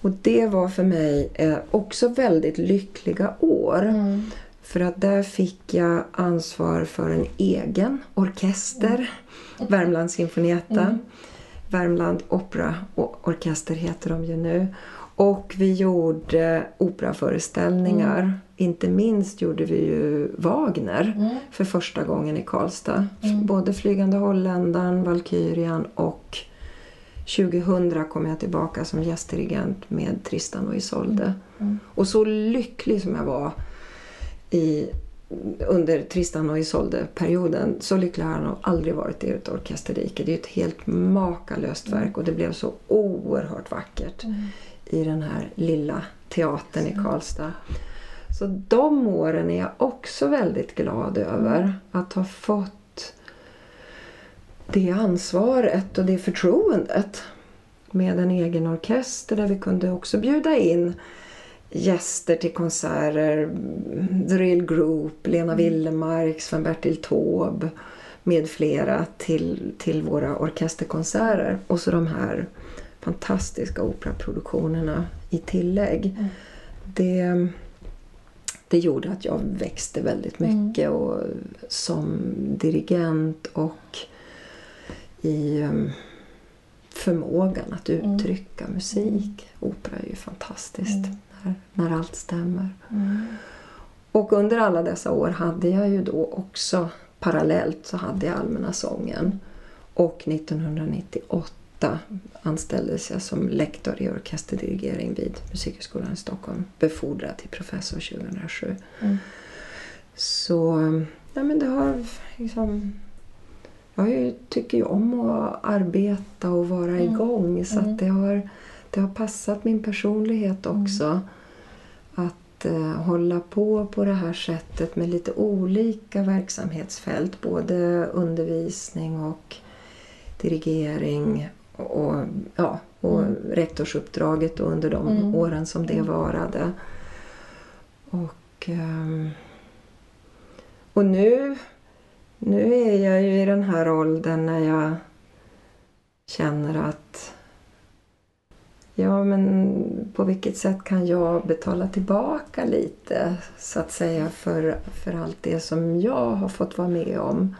Och det var för mig eh, också väldigt lyckliga år. Mm. För att där fick jag ansvar för en egen orkester. Värmlands Sinfonietta. Mm. Värmland Opera och Orkester heter de ju nu. Och vi gjorde operaföreställningar. Inte minst gjorde vi ju Wagner Mm. för första gången i Karlstad. Mm. Både Flygande Holländaren, Valkyrian och 2000 kom jag tillbaka som gästdirigent med Tristan och Isolde. Mm. Och så lycklig som jag var i, under Tristan och Isolde-perioden, så lycklig har jag nog aldrig varit i ett orkesterrike. Det är ett helt makalöst verk och det blev så oerhört vackert Mm. I den här lilla teatern i Karlstad. Så de åren är jag också väldigt glad över. Att ha fått det ansvaret och det förtroendet med en egen orkester där vi kunde också bjuda in gäster till konserter. Drill Group, Lena Willemark, Sven-Bertil Taube med flera till, till våra orkesterkonserter. Och så de här fantastiska operaproduktionerna i tillägg. Mm. Det, det gjorde att jag växte väldigt mycket och, som dirigent och i um, förmågan att uttrycka musik. Opera är ju fantastiskt när, när allt stämmer. Mm. Och under alla dessa år hade jag ju då också parallellt så hade jag Allmänna sången. Och 1998 anställdes jag som lektor i orkesterdirigering vid Musikhögskolan i Stockholm. Befordrad till professor 2007. Mm. Så ja, men det har liksom... Jag ju- tycker ju om att arbeta och vara igång så att det har, det har passat min personlighet också. Att eh, hålla på på det här sättet med lite olika verksamhetsfält. Både undervisning och dirigering och, ja, och rektorsuppdraget under de Mm. åren som det varade. Och, ehm, och nu, nu är jag ju i den här åldern när jag känner att Ja, men på vilket sätt kan jag betala tillbaka lite så att säga för, för allt det som jag har fått vara med om?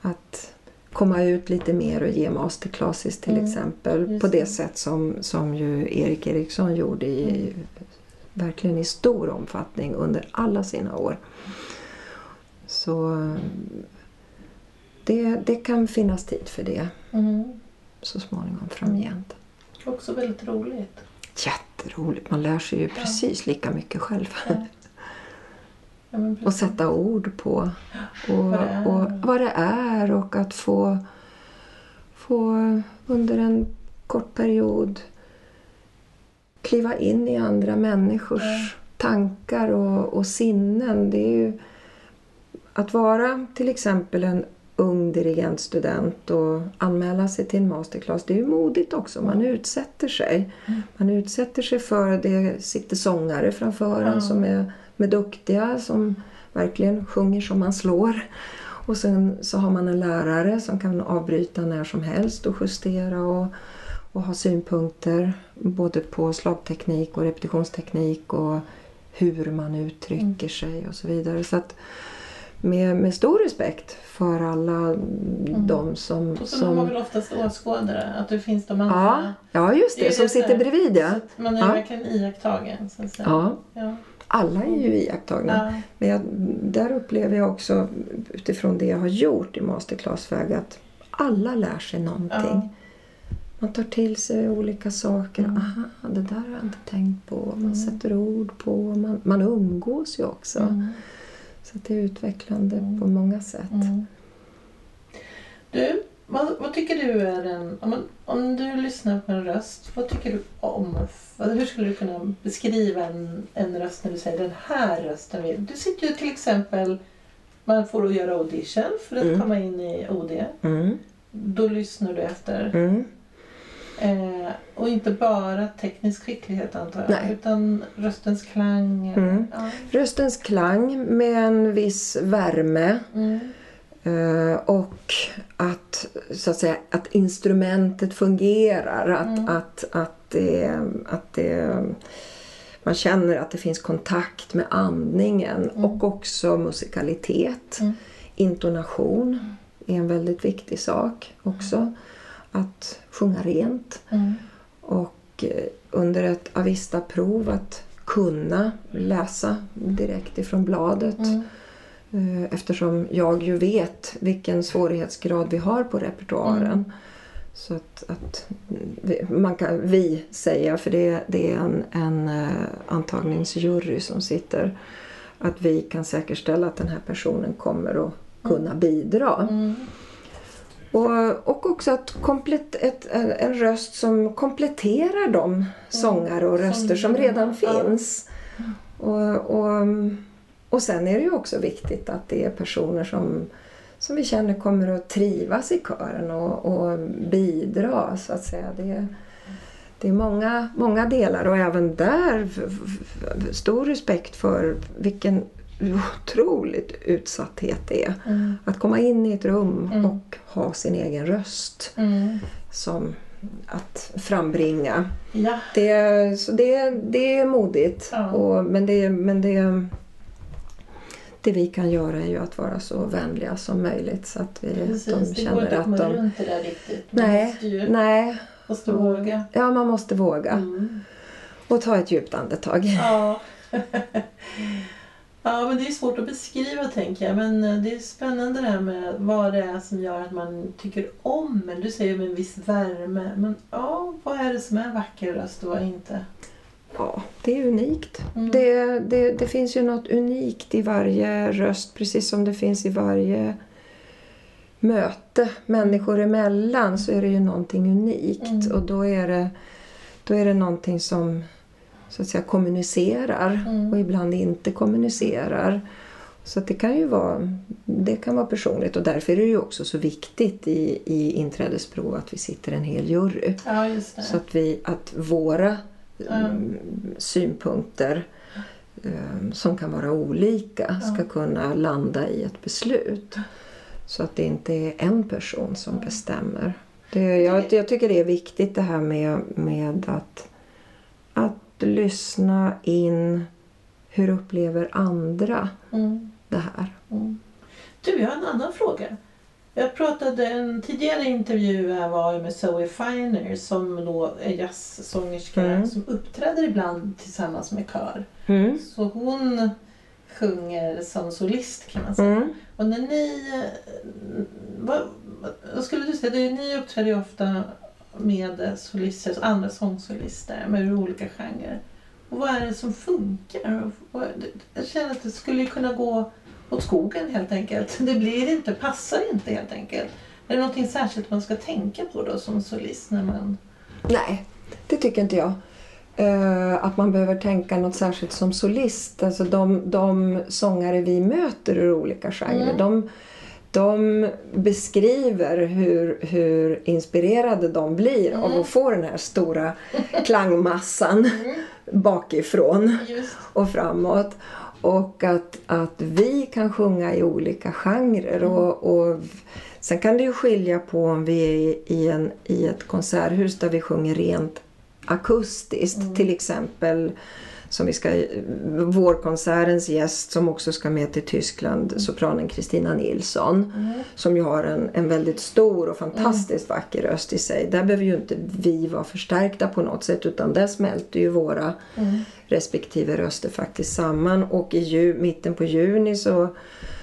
Att komma ut lite mer och ge masterclasses till Mm, exempel just på det sätt som, som ju Erik Eriksson gjorde i, verkligen i stor omfattning under alla sina år. Så det, det kan finnas tid för det Mm. så småningom framgent. Också väldigt roligt. Jätteroligt. Man lär sig ju precis lika mycket själv. Ja. Ja, Och sätta ord på och, Vad det är. och vad det är och att få, få under en kort period kliva in i andra människors Ja. tankar och, och sinnen. Det är ju att vara till exempel en ung dirigentstudent och anmäla sig till en masterclass. Det är ju modigt också. Man utsätter sig. Man utsätter sig för det sitter sångare framför en Ja. som är med duktiga som verkligen sjunger som man slår. Och sen så har man en lärare som kan avbryta när som helst och justera och, och ha synpunkter både på slagteknik och repetitionsteknik och hur man uttrycker sig och så vidare. Så att med, med stor respekt för alla de som... Och så har man väl oftast åskådare, att det finns de andra. ja, ja, just Det är det, som det sitter bredvid ja. Man är Ja. verkligen iakttagen. Så att säga. ja. Ja. Alla är ju iakttagna. Ja. Men jag, där upplever jag också utifrån det jag har gjort i masterclassväg att alla lär sig någonting. Ja. Man tar till sig olika saker. Mm. Aha, det där har jag inte tänkt på. Man sätter ord på. Man, man umgås ju också. Mm. Så det är utvecklande på många sätt. Mm. Du, vad, vad tycker du är en... Om, om du lyssnar på en röst, vad tycker du om? Vad, hur skulle du kunna beskriva en, en röst när du säger den här rösten vill... Du sitter ju till exempel... Man får göra audition för att Mm. komma in i OD. Mm. Då lyssnar du efter. Mm. Eh, och inte bara teknisk skicklighet antar jag. Nej. Utan röstens klang. Mm. Ja. Röstens klang med en viss värme. Mm. Eh, och att, så att, säga, att instrumentet fungerar. Att, att, att, det, att det, man känner att det finns kontakt med andningen och också musikalitet. Mm. Intonation är en väldigt viktig sak också. Att sjunga rent. Mm. Och eh, under ett Avista-prov att kunna läsa direkt ifrån bladet. Mm. Eh, Eftersom jag ju vet vilken svårighetsgrad vi har på repertoaren. Så att, att vi, man kan, vi säga, för det, det är en, en eh, antagningsjury som sitter, att vi kan säkerställa att den här personen kommer att kunna bidra. Mm. Och, och också att komplett, ett, en, en röst som kompletterar de sångare och röster som redan- finns. Och, och, och sen är det ju också viktigt att det är personer som, som vi känner kommer att trivas i kören och, och bidra så att säga. Det, det är många, många delar och även där stor respekt för vilken otroligt utsatthet det är. Mm. Att komma in i ett rum Mm. och ha sin egen röst Mm. som att frambringa. Ja. Det, så det, det är modigt. Ja. Och, men det, men det, det vi kan göra är ju att vara så vänliga som möjligt så att vi, Precis, de det går inte känner att komma de... runt det där riktigt. Man Nej, måste nej. måste våga. Ja, man måste våga. Mm. Och ta ett djupt andetag. Ja. (laughs) ja, men det är svårt att beskriva tänker jag. Men eh, det är spännande det här med vad det är som gör att man tycker om en. Du säger med en viss värme. Men ja, vad är det som är vacker röst och vad inte? Ja, det är unikt. Mm. Det, det, det finns ju något unikt i varje röst precis som det finns i varje möte människor emellan så är det ju någonting unikt Mm. och då är det, då är det någonting som så att säga kommunicerar Mm. och ibland inte kommunicerar. Så det kan ju vara, det kan vara personligt och därför är det ju också så viktigt i, i inträdesprov att vi sitter en hel jury. Ja. Så att, vi, att våra Mm. mm, synpunkter eh, som kan vara olika ska kunna landa i ett beslut. Så att det inte är en person som bestämmer. Det, jag, jag tycker det är viktigt det här med, med att, att lyssna in hur upplever andra Mm. det här. Mm. Du, jag har en annan fråga. Jag pratade en tidigare intervju här var med Zoe Finer som då är jazzsångerska Mm. som uppträder ibland tillsammans med kör. Mm. Så hon sjunger som solist kan man säga. Mm. Och när ni, eh, vad, vad skulle du säga, det, ni uppträder ju ofta med solister, andra sångsolister med olika genrer. Och vad är det som funkar? Jag känner att det skulle kunna gå åt skogen helt enkelt. Det blir inte, passar inte helt enkelt. Är det någonting särskilt man ska tänka på då som solist när man... Nej, det tycker inte jag. Eh, att man behöver tänka något särskilt som solist. Alltså de, de sångare vi möter ur olika genrer, Mm. de, de beskriver hur, hur inspirerade de blir av Mm. att få den här stora klangmassan bakifrån Just. och framåt. Och att, att vi kan sjunga i olika genrer. Och, och sen kan det ju skilja på om vi är i, en, i ett konserthus där vi sjunger rent akustiskt. Till exempel som vi ska, vårkonsertens gäst som också ska med till Tyskland, sopranen Kristina Nilsson. Mm. Som ju har en, en väldigt stor och fantastiskt vacker röst i sig. Där behöver ju inte vi vara förstärkta på något sätt utan där smälter ju våra Mm. respektive röster faktiskt samman. Och i ju, mitten på juni så,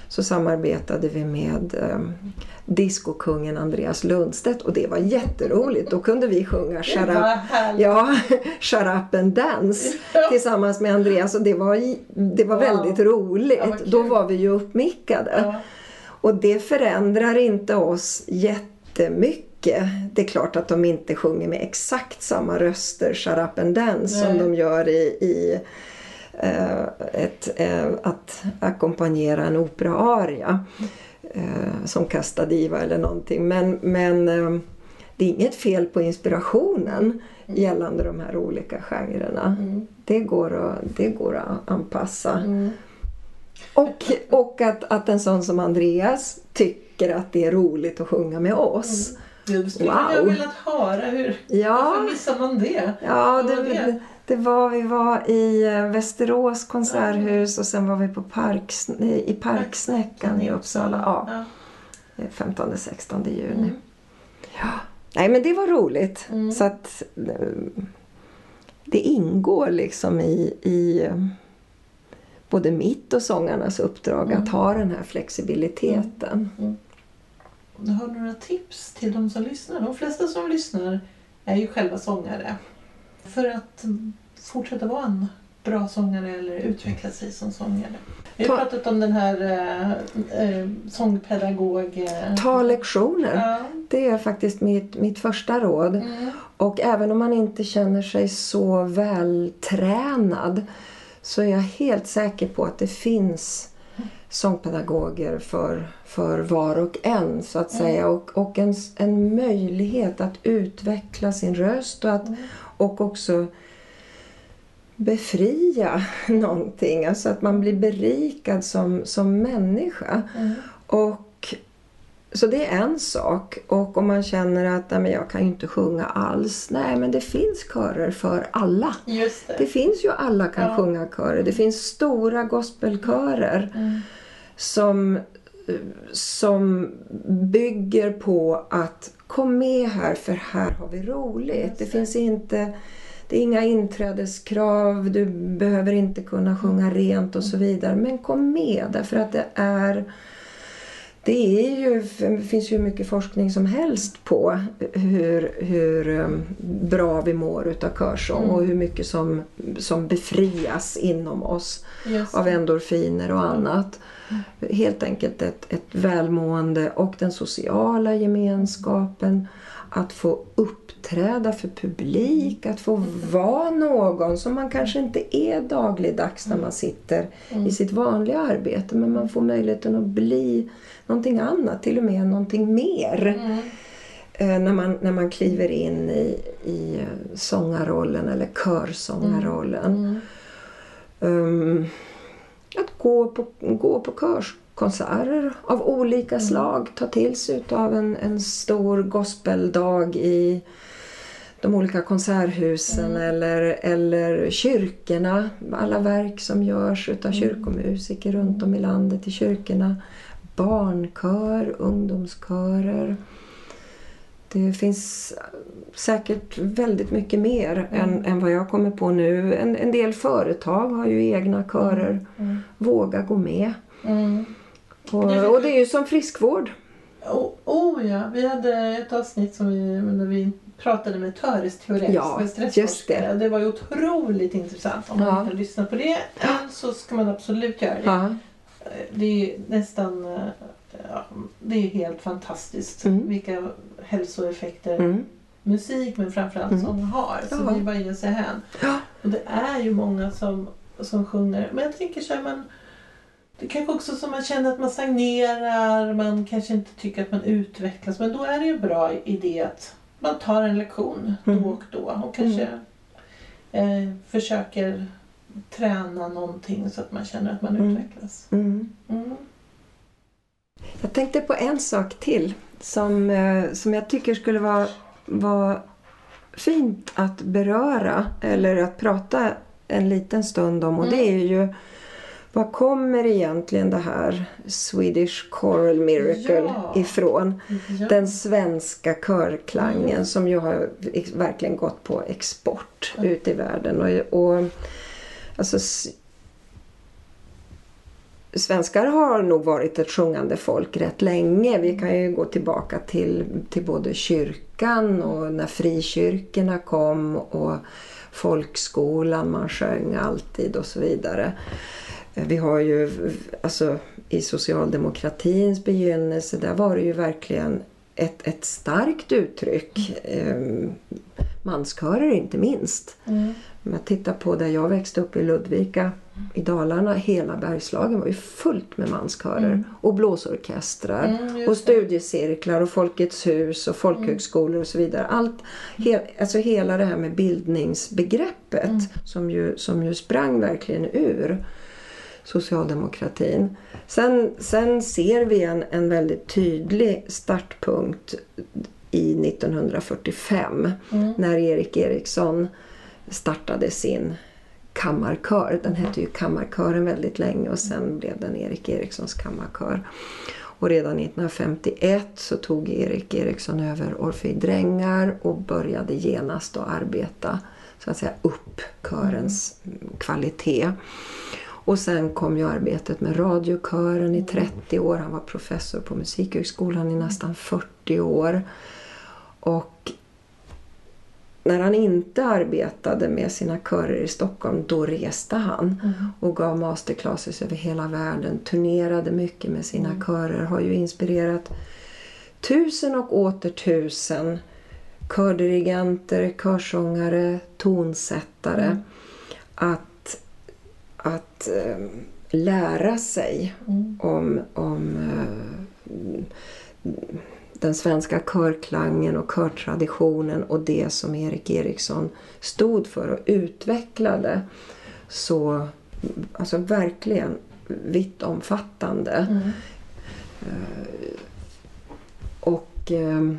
så samarbetade vi med eh, diskokungen Andreas Lundstedt och det var jätteroligt. Då kunde vi sjunga Shut Up, ja, (laughs) Shut Up and Dance tillsammans med Andreas och det var, det var Wow. väldigt roligt. Ja. Då var vi ju uppmickade. Ja. Och det förändrar inte oss jättemycket. Det är klart att de inte sjunger med exakt samma röster, Shut Up and Dance, som Nej. de gör i, i ett, eh, att ackompanjera en operaaria. Eh, som Casta Diva eller någonting. Men, men eh, det är inget fel på inspirationen gällande de här olika genrerna. Mm. Det går att, det går att anpassa. Mm. Och, och att, att en sån som Andreas tycker att det är roligt att sjunga med oss. Jag skulle Wow. jag velat höra hur... Ja, Varför missar man det? ja det, det? Det var, vi var i eh, Västerås konserthus och sen var vi på Parks, i Parksnäckan i Uppsala. Ja, Ja. 15-16 juni. Mm. Ja. Nej men det var roligt. Mm. Så att eh, det ingår liksom i, i både mitt och sångarnas uppdrag Mm. att ha den här flexibiliteten. Du har några tips till de som lyssnar? De flesta som lyssnar är ju själva sångare. För att mm, fortsätta vara en bra sångare eller utveckla sig som sångare. Vi har Ta- pratat om den här eh, eh, sångpedagog... Eh, Ta lektioner. Ja. Det är faktiskt mitt, mitt första råd. Mm. Och även om man inte känner sig så vältränad så är jag helt säker på att det finns sångpedagoger för, för var och en så att säga och, och en, en möjlighet att utveckla sin röst och, att, och också befria (laughs) någonting. Alltså att man blir berikad som, som människa. Och så det är en sak. Och om man känner att nej, men jag kan ju inte sjunga alls. Nej, men det finns körer för alla. Det. Det finns ju alla kan Ja. sjunga körer. Det finns stora gospelkörer Mm. som, eh, som bygger på att kom med här för här har vi roligt. Det det. finns inte det är inga inträdeskrav, du behöver inte kunna sjunga rent och så vidare. Men kom med därför att det är det, är ju, finns ju mycket forskning som helst på hur, hur um, bra vi mår utav körsång Mm. och hur mycket som, som befrias inom oss Just av endorfiner och annat. Helt enkelt ett, ett välmående och den sociala gemenskapen. Att få uppträda för publik, att få vara någon som man kanske inte är dagligdags när man sitter i sitt vanliga arbete. Men man får möjligheten att bli någonting annat, till och med någonting mer. Mm. Eh, när, man, när man kliver in i, i sångarrollen eller körsångarrollen. Mm. Um, att gå på, gå på körskonserter av olika slag. Ta till sig av en, en stor gospeldag i de olika konserthusen eller, eller kyrkorna. Alla verk som görs utav kyrkomusiker runt om i landet i kyrkorna. Barnkör, ungdomskörer. Det finns säkert väldigt mycket mer än, än vad jag kommer på nu. En, en del företag har ju egna körer. Mm. Våga gå med. Mm. Och, och det är ju som friskvård. Oh, oh ja, vi hade ett avsnitt som vi, när vi pratade med Töres Theorets, Ja, just Det. var ju otroligt intressant. Om man Ja. inte har lyssnat på det så ska man absolut göra det. Ja. Det är ju nästan eh, ja, det är helt fantastiskt Mm. vilka hälsoeffekter Mm. musik men framförallt Mm. sång har. Så Ja. det är bara att ge sig hän. Och det är ju många som, som sjunger. Men jag tänker så här, man, det kanske också som man känner att man stagnerar, man kanske inte tycker att man utvecklas. Men då är det ju bra idé att man tar en lektion Mm. då och då och kanske eh, försöker träna någonting så att man känner att man Mm. utvecklas. Mm. Mm. Jag tänkte på en sak till som, eh, som jag tycker skulle vara, vara fint att beröra eller att prata en liten stund om och Mm. det är ju vad kommer egentligen det här Swedish Choral Miracle Ja. ifrån? Ja. Den svenska körklangen Mm. som ju har verkligen gått på export ut i världen. Och, och, alltså, Svenskar har nog varit ett sjungande folk rätt länge. Vi kan ju gå tillbaka till, till både kyrkan och när frikyrkorna kom och folkskolan, man sjöng alltid och så vidare. Vi har ju alltså i socialdemokratins begynnelse, där var det ju verkligen ett, ett starkt uttryck. Mm. Manskörer inte minst. Mm. Om jag tittar på där jag växte upp i Ludvika i Dalarna, hela Bergslagen var ju fullt med manskörer. Mm. Och blåsorkestrar. Mm, och studiecirklar och Folkets hus och folkhögskolor och så vidare. Allt, he, alltså hela det här med bildningsbegreppet Mm. som, ju, som ju sprang verkligen ur socialdemokratin. Sen, sen ser vi en, en väldigt tydlig startpunkt i 1945 Mm. när Erik Eriksson startade sin kammarkör. Den hette ju Kammarkören väldigt länge och sen blev den Erik Erikssons kammarkör. Och redan 1951 så tog Erik Eriksson över Orfej Drängar och började genast att arbeta så att säga upp körens kvalitet. Och sen kom ju arbetet med radiokören i 30 år. Han var professor på Musikhögskolan i nästan 40 år. Och när han inte arbetade med sina körer i Stockholm, då reste han Mm. och gav masterclasses över hela världen. Turnerade mycket med sina Mm. körer. Har ju inspirerat tusen och åter tusen kördirigenter, körsångare, tonsättare Mm. att att eh, lära sig Mm. om, om eh, den svenska körklangen och körtraditionen och det som Erik Eriksson stod för och utvecklade så alltså verkligen vitt omfattande. Mm. Och eh,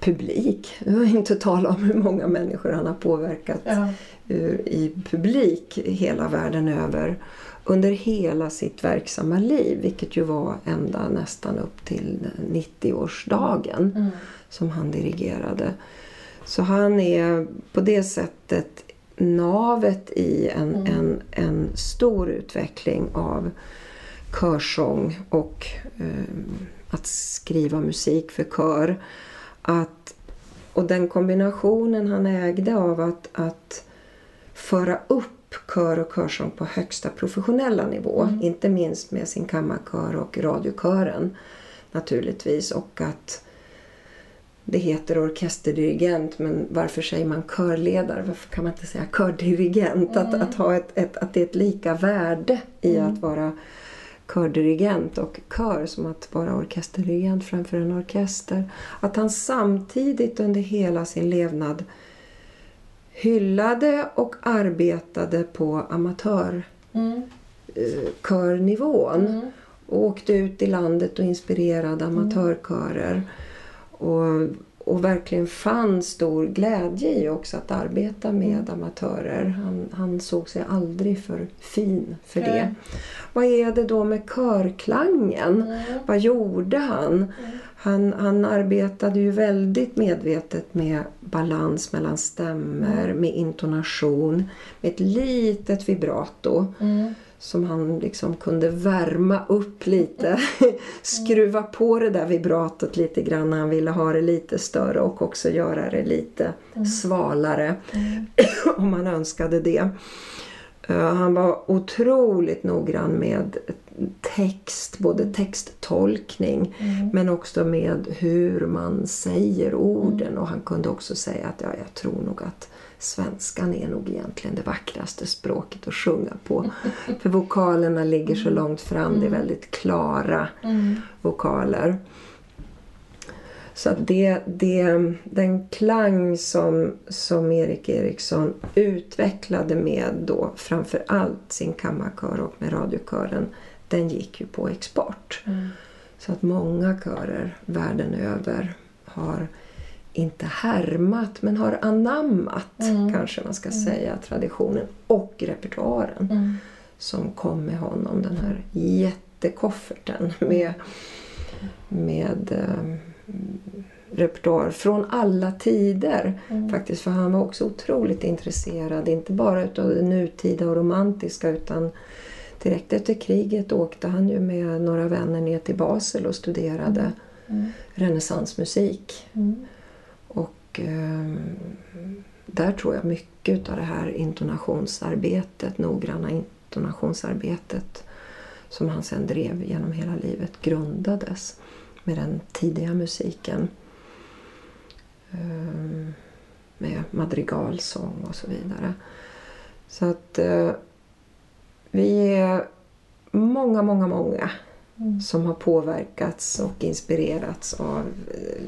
publik. Har jag inte talat om hur många människor han har påverkat Ja. Ur, i publik hela världen över under hela sitt verksamma liv, vilket ju var ända nästan upp till 90-årsdagen Mm. som han dirigerade. Så han är på det sättet navet i en, Mm. en, en stor utveckling av körsång och eh, att skriva musik för kör. Att, och den kombinationen han ägde av att, att föra upp kör och körsång på högsta professionella nivå. Inte minst med sin kammarkör och radiokören naturligtvis. Och att det heter orkesterdirigent men varför säger man körledare? Varför kan man inte säga kördirigent? Att, att, ha ett, ett, att det är ett lika värde i att vara kördirigent och kör som att vara orkesterdirigent framför en orkester. Att han samtidigt under hela sin levnad hyllade och arbetade på amatörkörnivån. Mm. Och åkte ut i landet och inspirerade amatörkörer. Och, och verkligen fann stor glädje i också att arbeta med amatörer. Han, han såg sig aldrig för fin för det. Nej. Vad är det då med körklangen? Vad gjorde han? Han? Han arbetade ju väldigt medvetet med balans mellan stämmer, med intonation, med ett litet vibrato Mm. som han liksom kunde värma upp lite. (laughs) Skruva på det där vibratot lite grann när han ville ha det lite större och också göra det lite svalare (clears throat) om han önskade det. Eh, Han var otroligt noggrann med text, både texttolkning men också med hur man säger orden. Och han kunde också säga att ja, jag tror nog att svenskan är nog egentligen det vackraste språket att sjunga på. (laughs) För vokalerna ligger så långt fram, det är väldigt klara vokaler. Så att det, det, den klang som, som Erik Eriksson utvecklade med då framför allt sin kammarkör och med radiokören, den gick ju på export. Så att många körer världen över har inte härmat men har anammat, kanske man ska säga, traditionen och repertoaren Mm. som kom med honom. Den här jättekofferten med, med eh, repertoar från alla tider. Faktiskt, för han var också otroligt intresserad, inte bara utav det nutida och romantiska utan direkt efter kriget åkte han ju med några vänner ner till Basel och studerade renässansmusik. Mm. Och eh, där tror jag mycket av det här intonationsarbetet, noggranna intonationsarbetet som han sen drev genom hela livet grundades med den tidiga musiken. Eh, med madrigalsång och så vidare. Så att eh, vi är många, många, många som har påverkats och inspirerats av eh,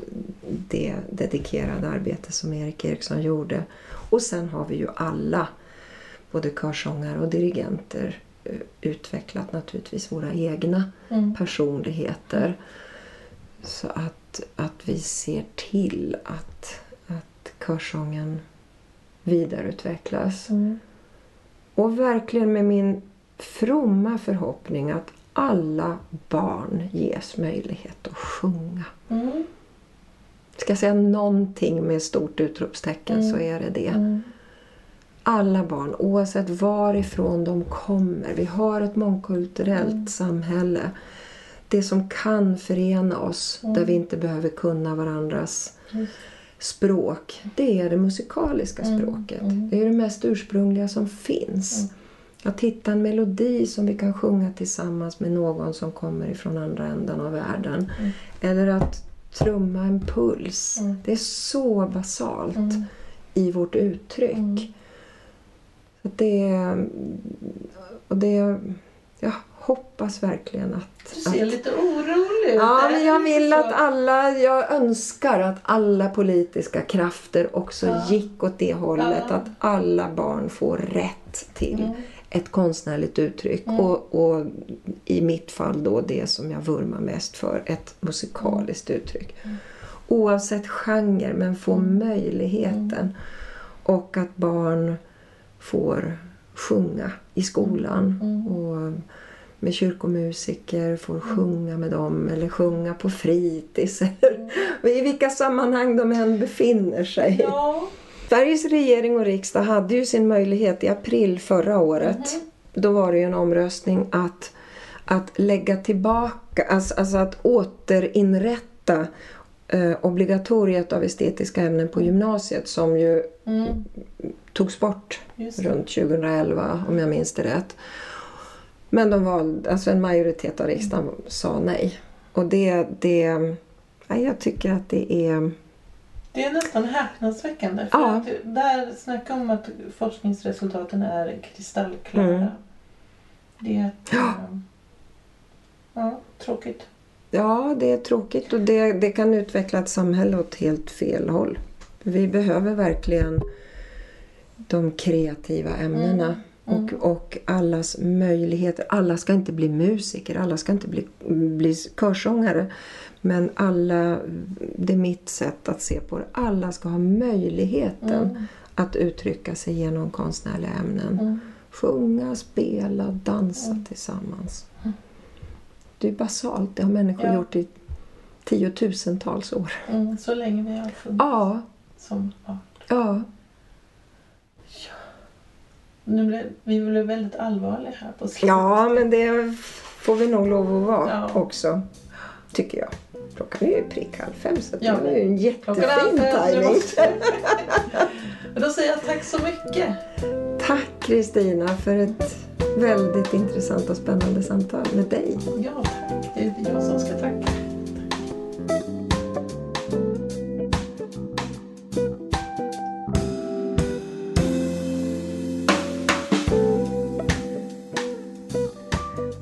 det dedikerade arbete som Erik Eriksson gjorde. Och sen har vi ju alla, både körsångare och dirigenter, eh, utvecklat naturligtvis våra egna Mm. personligheter. Så att, att vi ser till att, att körsången vidareutvecklas. Mm. Och verkligen med min fromma förhoppning att alla barn ges möjlighet att sjunga. Mm. Ska jag säga någonting med stort utropstecken så är det det. Mm. Alla barn, oavsett varifrån de kommer. Vi har ett mångkulturellt samhälle. Det som kan förena oss, där vi inte behöver kunna varandras språk, det är det musikaliska språket. Det är det mest ursprungliga som finns. Att hitta en melodi som vi kan sjunga tillsammans med någon som kommer ifrån andra änden av världen. Eller att trumma en puls. Det är så basalt i vårt uttryck. Att det, och det, jag hoppas verkligen att... Du ser att, lite orolig ut. Ja, men jag vill att alla, jag önskar att alla politiska krafter också Ja. gick åt det hållet. Ja. Att alla barn får rätt till Mm. ett konstnärligt uttryck. Mm. Och, och i mitt fall då det som jag vurmar mest för, ett musikaliskt uttryck. Mm. Oavsett genre, men få Mm. möjligheten. Och att barn får sjunga i skolan. Mm. Och med kyrkomusiker, får sjunga med dem eller sjunga på fritids. (laughs) Eller I vilka sammanhang de än befinner sig. Ja. Sveriges regering och riksdag hade ju sin möjlighet i april förra året. Mhm. Då var det ju en omröstning att, att lägga tillbaka, alltså, alltså att återinrätta eh, obligatoriet av estetiska ämnen på gymnasiet som ju Mm. togs bort runt 2011 om jag minns det rätt. Men de valde, alltså en majoritet av riksdagen sa nej. Och det, det, nej, jag tycker att det är... Det är nästan häpnadsväckande. För Ja. att där snacka om att forskningsresultaten är kristallklara. Mm. Det är Ja. ja, tråkigt. Ja, det är tråkigt och det, det kan utveckla ett samhälle åt helt fel håll. Vi behöver verkligen de kreativa ämnena Mm. Och, och allas möjligheter. Alla ska inte bli musiker, alla ska inte bli, bli körsångare. Men alla, det är mitt sätt att se på det, alla ska ha möjligheten Mm. att uttrycka sig genom konstnärliga ämnen. Mm. Sjunga, spela, dansa Mm. tillsammans. Det är basalt, det har människor Ja. gjort i tiotusentals år. Mm. Så länge vi har funnits Ja, som art. ja. Nu blev, vi blev väldigt allvarliga här på slutet. Ja, men det får vi nog lov att vara Ja. också. Tycker jag. Klockan är ju prick halv fem så Ja. det är ju en jättefin (laughs) Men Då säger jag tack så mycket. Tack Kristina för ett väldigt intressant och spännande samtal med dig. Ja, tack. Det är jag som ska tacka.